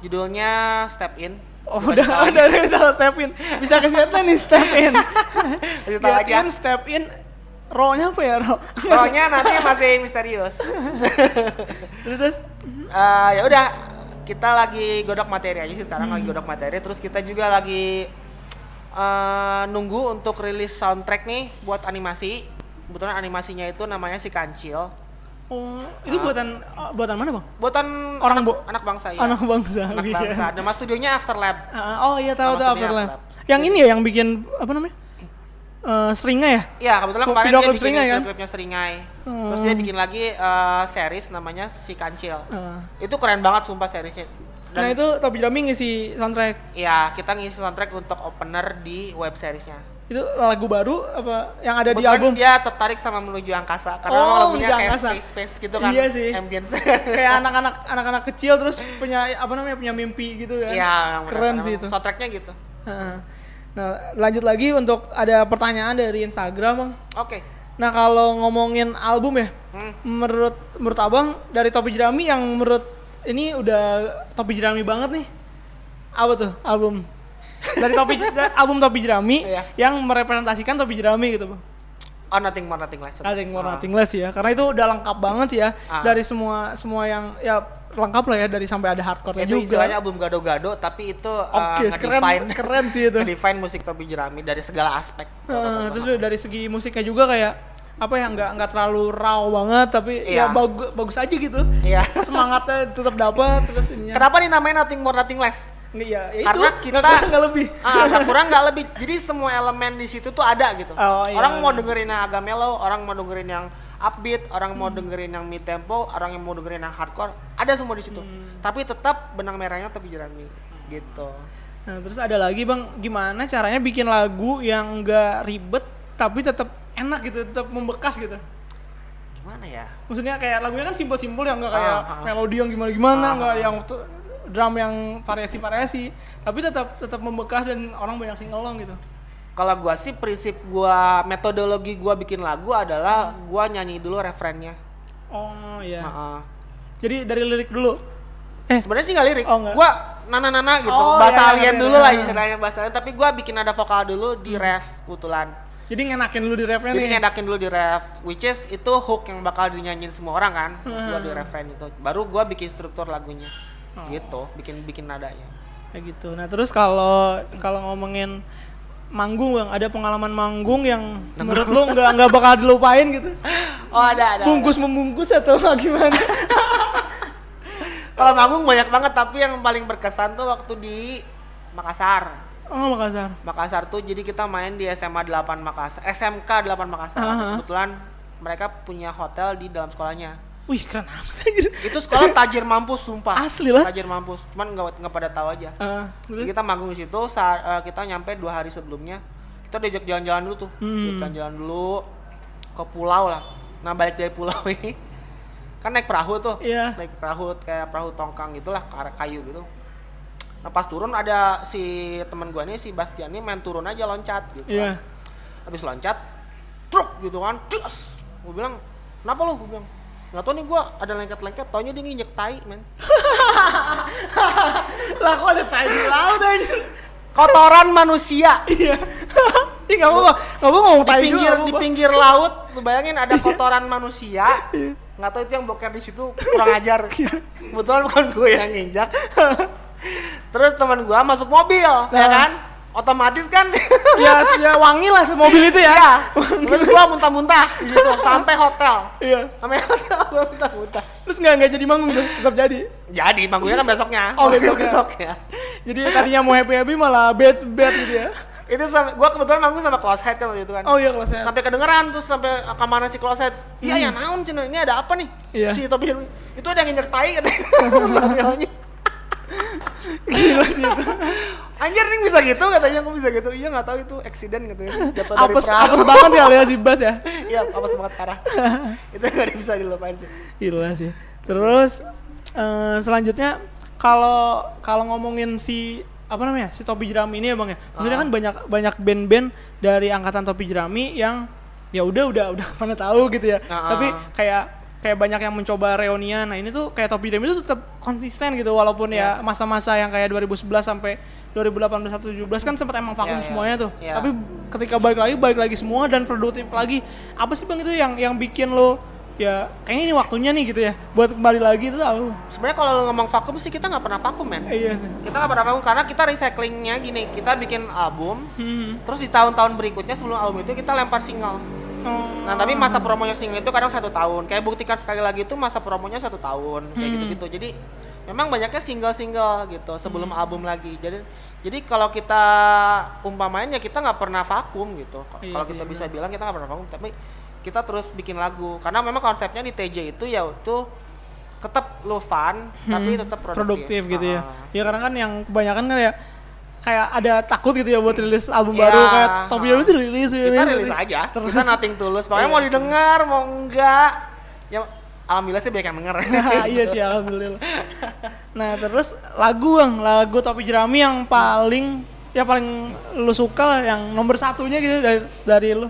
judulnya Step In. Oh udah udah tahu step in. Bisa kasih lihat nih step in. *laughs* Kasih tahu Get aja. in, step in. Row-nya apa ya, row? Pokoknya nanti masih misterius. *laughs* terus, terus Eh, ya udah kita lagi godok materi aja sih sekarang lagi godok materi terus kita juga lagi eh, nunggu untuk rilis soundtrack nih buat animasi kebetulan animasinya itu namanya si Kancil Oh, itu buatan eh, buatan mana, Bang? buatan Orang anak, bu- anak bangsa ya Anak bangsa. anak iya. bangsa nama studionya Afterlab Ah, oh iya tahu tahu Afterlife. Afterlife. Yang ini ya yang bikin apa namanya? Eh seringai ya? Iya kebetulan kemarin dia bikin Seringai, kan? klipnya Seringai Hmm. terus dia bikin lagi eh, series namanya si Kancil Ah. itu keren banget sumpah seriesnya nah itu Topi Jerami ngisi soundtrack. ya kita ngisi soundtrack untuk opener di web seriesnya Itu lagu baru apa yang ada di Kebetulan album? dia tertarik sama menuju angkasa karena Oh, lagunya kayak angkasa. space space gitu kan Iya sih. ambience Kayak *laughs* anak-anak anak-anak kecil terus punya apa namanya punya mimpi gitu kan. Iya, yang Keren benar-benar sih itu. soundtracknya gitu. Nah, lanjut lagi untuk ada pertanyaan dari Instagram, Bang. Oke. Nah, kalau ngomongin album ya, Hmm. menurut menurut Abang dari Topi Jerami yang menurut ini udah Topi Jerami banget nih. Apa tuh album? Dari Topi album Topi Jerami Iya. yang merepresentasikan Topi Jerami gitu, Bang. Oh, nothing more, nothing less. Nothing more, Ah. nothing less ya. Karena itu udah lengkap banget sih ya. Ah. Dari semua semua yang ya lengkap lah ya dari sampai ada hardcore-nya Itu juga. istilahnya album gado-gado, tapi itu uh, Oke, keren nge-define keren sih itu. *laughs* nge-define musik Topi Jerami dari segala aspek. Eh, terus dari segi musiknya juga kayak apa ya nggak nggak terlalu raw banget tapi ya Iya. bagus bagus aja gitu Iya. semangatnya tetap dapat terus ininya Kenapa nih namanya nothing more, nothing less? Nggak ya, ya Karena itu, kita- nggak lebih Ah, kurang nggak lebih. Jadi semua elemen di situ tuh ada gitu. Oh, iya. Orang mau dengerin yang agak mellow, orang mau dengerin yang upbeat, orang mau dengerin yang mid tempo, orang yang mau dengerin yang hardcore, ada semua di situ. Hmm. Tapi tetap benang merahnya Topi Jerami gitu. nah terus ada lagi bang gimana caranya bikin lagu yang nggak ribet tapi tetap enak gitu tetap membekas gitu Gimana ya? maksudnya kayak lagunya kan simpel-simpel ya nggak kayak Ah, ah. melodi yang gimana-gimana Ah, nggak ah. yang drum yang variasi-variasi tapi tetap tetap membekas dan orang banyak singelong gitu Kalau gua sih prinsip gua metodologi gua bikin lagu adalah gua nyanyi dulu refrennya. oh iya Heeh. jadi dari lirik dulu eh Sebenarnya sih nggak lirik. Oh, nggak. Gua nana-nana gitu. Oh, bahasa iya, alien iya, dulu iya. lah istilahnya bahasa alien, tapi gua bikin ada vokal dulu di ref kebetulan. jadi ngenakin dulu di refnya Jadi nih ngedakin dulu di ref, which is itu hook yang bakal dinyanyiin semua orang kan, gua di refren itu. Baru gua bikin struktur lagunya, Oh. gitu, bikin bikin nadanya. kayak gitu nah terus kalau kalau ngomongin manggung bang ada pengalaman manggung yang menurut lu nggak nggak bakal dilupain gitu Oh ada ada. bungkus membungkus atau gimana *laughs* Kalau manggung banyak banget, tapi yang paling berkesan tuh waktu di Makassar. oh Makassar Makassar tuh jadi kita main di SMA 8 Makassar, SMK 8 Makassar. Aha. Kebetulan mereka punya hotel di dalam sekolahnya. Wih keren amat anjir Itu sekolah tajir mampus sumpah. Asli lah. Tajir mampus. Cuman nggak nggak pada tahu aja. Terus? Jadi kita manggung di situ saat eh, kita nyampe dua hari sebelumnya. Kita diajak jalan-jalan dulu tuh. Hmm. Jalan-jalan dulu ke pulau lah. Nah, balik dari pulau *laughs* ini kan naik perahu tuh. Iya. Naik perahu kayak perahu tongkang gitulah, kayak kayu gitu. Nah, pas turun ada si teman gua nih si Bastian nih main turun aja loncat gitu. iya kan. Habis loncat, truk gitu kan. Cus. Gua bilang, "Kenapa lu?" Gua bilang, Nggak tau nih gua ada lengket-lengket, taunya dia nginjek tai, men. *laughs* lah kok ada tai di laut anjir Kotoran manusia. *laughs* iya. *laughs* Ih nggak apa nggak apa ngomong di tai pinggir juga, di pinggir laut lu bayangin ada kotoran manusia. Iya. nggak tahu itu yang boker di situ kurang ajar. Kebetulan bukan gue yang nginjak. Terus teman gue masuk mobil ya Nah. kan otomatis kan? Ya ya wangi lah mobil itu ya. Ya terus gue muntah-muntah di situ sampai hotel. Iya. Sampai hotel gue muntah-muntah. Terus nggak nggak jadi manggung tuh? Tetap jadi? Jadi manggungnya kan besoknya. Oh, besoknya. besoknya. Jadi tadinya mau happy happy malah bad bad gitu ya? Itu sampai gue kebetulan manggung sama close head kan waktu itu kan. Oh iya kalau saya sampai kedengeran terus sampai ke mana si closet iya ya naon cina ini ada apa nih? Iya. si Irwin. itu ada yang nginjek tai katanya. *laughs* *laughs* Gila sih itu anjir nih bisa gitu katanya kok bisa gitu? Iya nggak tahu itu accident katanya. Jatuh dari apes perahu. apes banget ya alias si Bas ya? *laughs* Iya apes banget parah. *laughs* Itu nggak bisa dilupain sih. Gila sih. Terus eh, selanjutnya kalau kalau ngomongin si apa namanya si topi jerami ini ya bang ya? Maksudnya Ah. kan banyak banyak band-band dari angkatan topi jerami yang ya udah udah udah *laughs* mana tahu gitu ya. Ah. tapi kayak kayak banyak yang mencoba reunian. Nah ini tuh kayak topi jerami itu tetap konsisten gitu walaupun Iya. ya. masa-masa yang kayak 2011 sampai 2018 atau 17 kan sempat emang vakum Iya, iya. semuanya tuh Iya. tapi ketika balik lagi balik lagi semua dan produktif lagi apa sih bang itu yang yang bikin lo ya kayaknya ini waktunya nih gitu ya buat kembali lagi itu apa sebenarnya kalau ngomong vakum sih kita nggak pernah vakum men iya kita nggak pernah vakum karena kita recyclingnya gini kita bikin album Hmm. terus di tahun-tahun berikutnya sebelum album itu kita lempar single Oh. Nah tapi masa promonya single itu kadang satu tahun. Kayak buktikan sekali lagi itu masa promonya satu tahun kayak Hmm. gitu-gitu. Jadi memang banyaknya single-single gitu sebelum Hmm. album lagi. Jadi jadi kalau kita umpamain ya kita nggak pernah vakum gitu. Iya kalau sih, kita bisa benar. bilang kita nggak pernah vakum, tapi kita terus bikin lagu. Karena memang konsepnya di TJ itu ya itu tetap lo fun tapi Hmm, tetap produktif. produktif gitu ya. Ah. Ya karena kan yang kebanyakan kan ya kayak ada takut gitu ya buat rilis album Ya, baru kayak Topi ah. Tuh rilis rilis. kita rilis aja. Terus Kita nating tulus. Pokoknya Iya mau didengar mau enggak ya alhamdulillah sih banyak yang denger. *laughs* iya sih alhamdulillah. Nah terus lagu bang, lagu Topi Jerami yang paling ya paling lu suka lah yang nomor satunya gitu dari dari lu.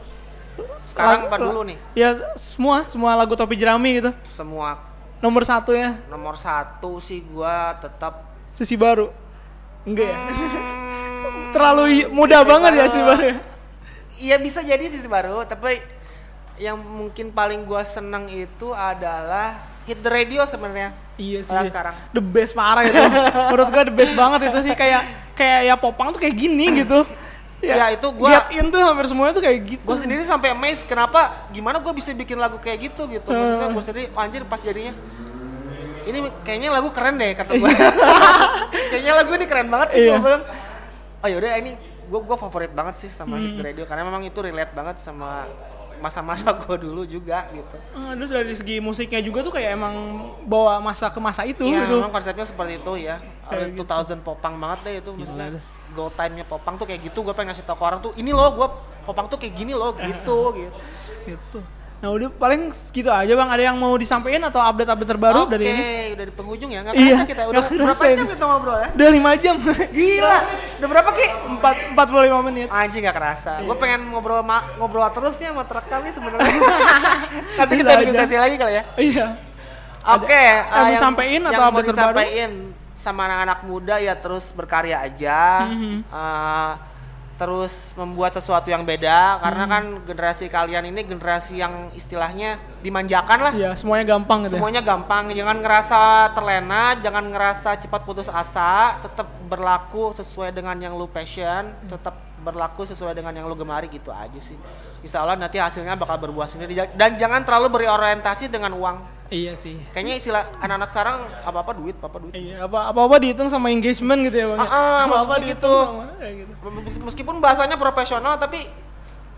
Sekarang apa dulu nih? ya semua semua lagu topi jerami gitu. Semua. Nomor satunya. Nomor satu sih gua tetap sisi baru. Enggak ya? Hmm, *laughs* terlalu mudah banget ya sisi baru. Ya? Iya bisa jadi sisi baru, tapi yang mungkin paling gua seneng itu adalah hit the radio sebenarnya. iya sih Kalau sekarang. the best parah itu menurut gua the best banget itu sih kayak kayak ya popang tuh kayak gini gitu Ya, itu gua- Get in tuh hampir semuanya tuh kayak gitu Gue sendiri sampai amazed kenapa gimana gue bisa bikin lagu kayak gitu gitu. Maksudnya gue sendiri "Wah, anjir pas jadinya ini kayaknya lagu keren deh kata gue. *laughs* kayaknya lagu ini keren banget sih Iya. gue bilang. Oh yaudah ini gue gue favorit banget sih sama hit the radio karena memang itu relate banget sama masa-masa *laughs* gue dulu juga gitu. Ah, terus dari segi musiknya juga tuh kayak emang bawa masa ke masa itu Iya, gitu memang konsepnya seperti itu ya. Ada Kayak 2000 popang banget deh itu maksudnya. deh. Go time-nya popang tuh kayak gitu. Gue pengen ngasih tau ke orang tuh, ini loh gue popang tuh kayak gini loh gitu *laughs* gitu. gitu nah udah paling gitu aja bang ada yang mau disampaikan atau update-update terbaru Oke, dari ini udah di penghujung ya. Nggak Iya, kerasa kita udah berapa jam kita ngobrol ya? udah lima jam Gila, udah berapa ki? empat empat puluh lima menit Anjing nggak kerasa. Gue Iya. pengen ngobrol ngobrol terus nih sama terekam nih sebenarnya. *laughs* *laughs* Nanti kita bikin sesi lagi kali ya. iya Oke, yang eh, mau disampein atau yang mau update terbaru? disampein sama anak-anak muda ya terus berkarya aja, Mhm. eh, terus membuat sesuatu yang beda karena Mhm. kan generasi kalian ini generasi yang istilahnya dimanjakan lah. iya semuanya gampang gitu ya. Semuanya gampang, jangan ngerasa terlena, jangan ngerasa cepat putus asa, tetap berlaku sesuai dengan yang lu passion, tetap berlaku sesuai dengan yang lu gemari gitu aja sih. Insya Allah nanti hasilnya bakal berbuah sendiri dan jangan terlalu berorientasi dengan uang. Iya sih Kayaknya istilah anak-anak sekarang apa-apa duit, apa-apa duit. iya apa apa apa dihitung sama engagement gitu ya bang? Ah, ah, apa apa maksudnya dihitung gitu. sama kayak gitu Meskipun bahasanya profesional tapi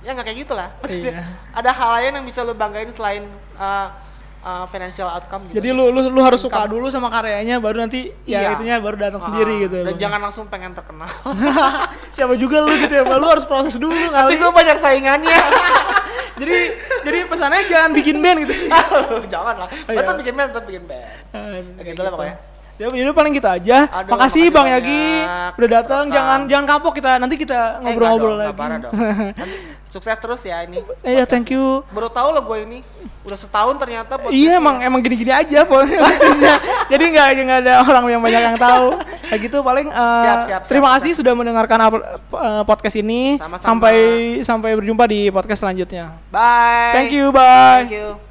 ya nggak kayak gitu lah. Maksudnya Iya. ada hal lain yang bisa lu banggain selain uh, uh, financial outcome gitu. jadi lu lu lu harus suka Income. dulu sama karyanya baru nanti ya Iya. itunya baru datang Ah, sendiri gitu ya, Dan jangan langsung pengen terkenal. *laughs* siapa juga lu gitu ya lu harus proses dulu *laughs* Nanti kali gue banyak saingannya. *laughs* jadi jadi pesannya jangan bikin band gitu Jangan lah. Iya. Tetap bikin band, tetap bikin band. Ya gitu lah pokoknya. Ya, jadi paling gitu aja. Aduh, makasih makasih Bang banyak. Yagi udah datang. Jangan jangan kapok kita. Nanti kita Eh, ngobrol-ngobrol nggak lagi. dong. *laughs* Nanti sukses terus ya ini. Iya, thank you. Baru tahu lo gue ini. Udah setahun ternyata. Iya emang emang gini-gini aja pokoknya. *laughs* Jadi nggak nggak ada orang yang banyak yang tahu. Kayak gitu paling. eh, Siap, siap, siap, terima siap. kasih sudah mendengarkan eh, podcast ini. Sama-sama. Sampai sampai berjumpa di podcast selanjutnya. Bye. Thank you, bye. Thank you.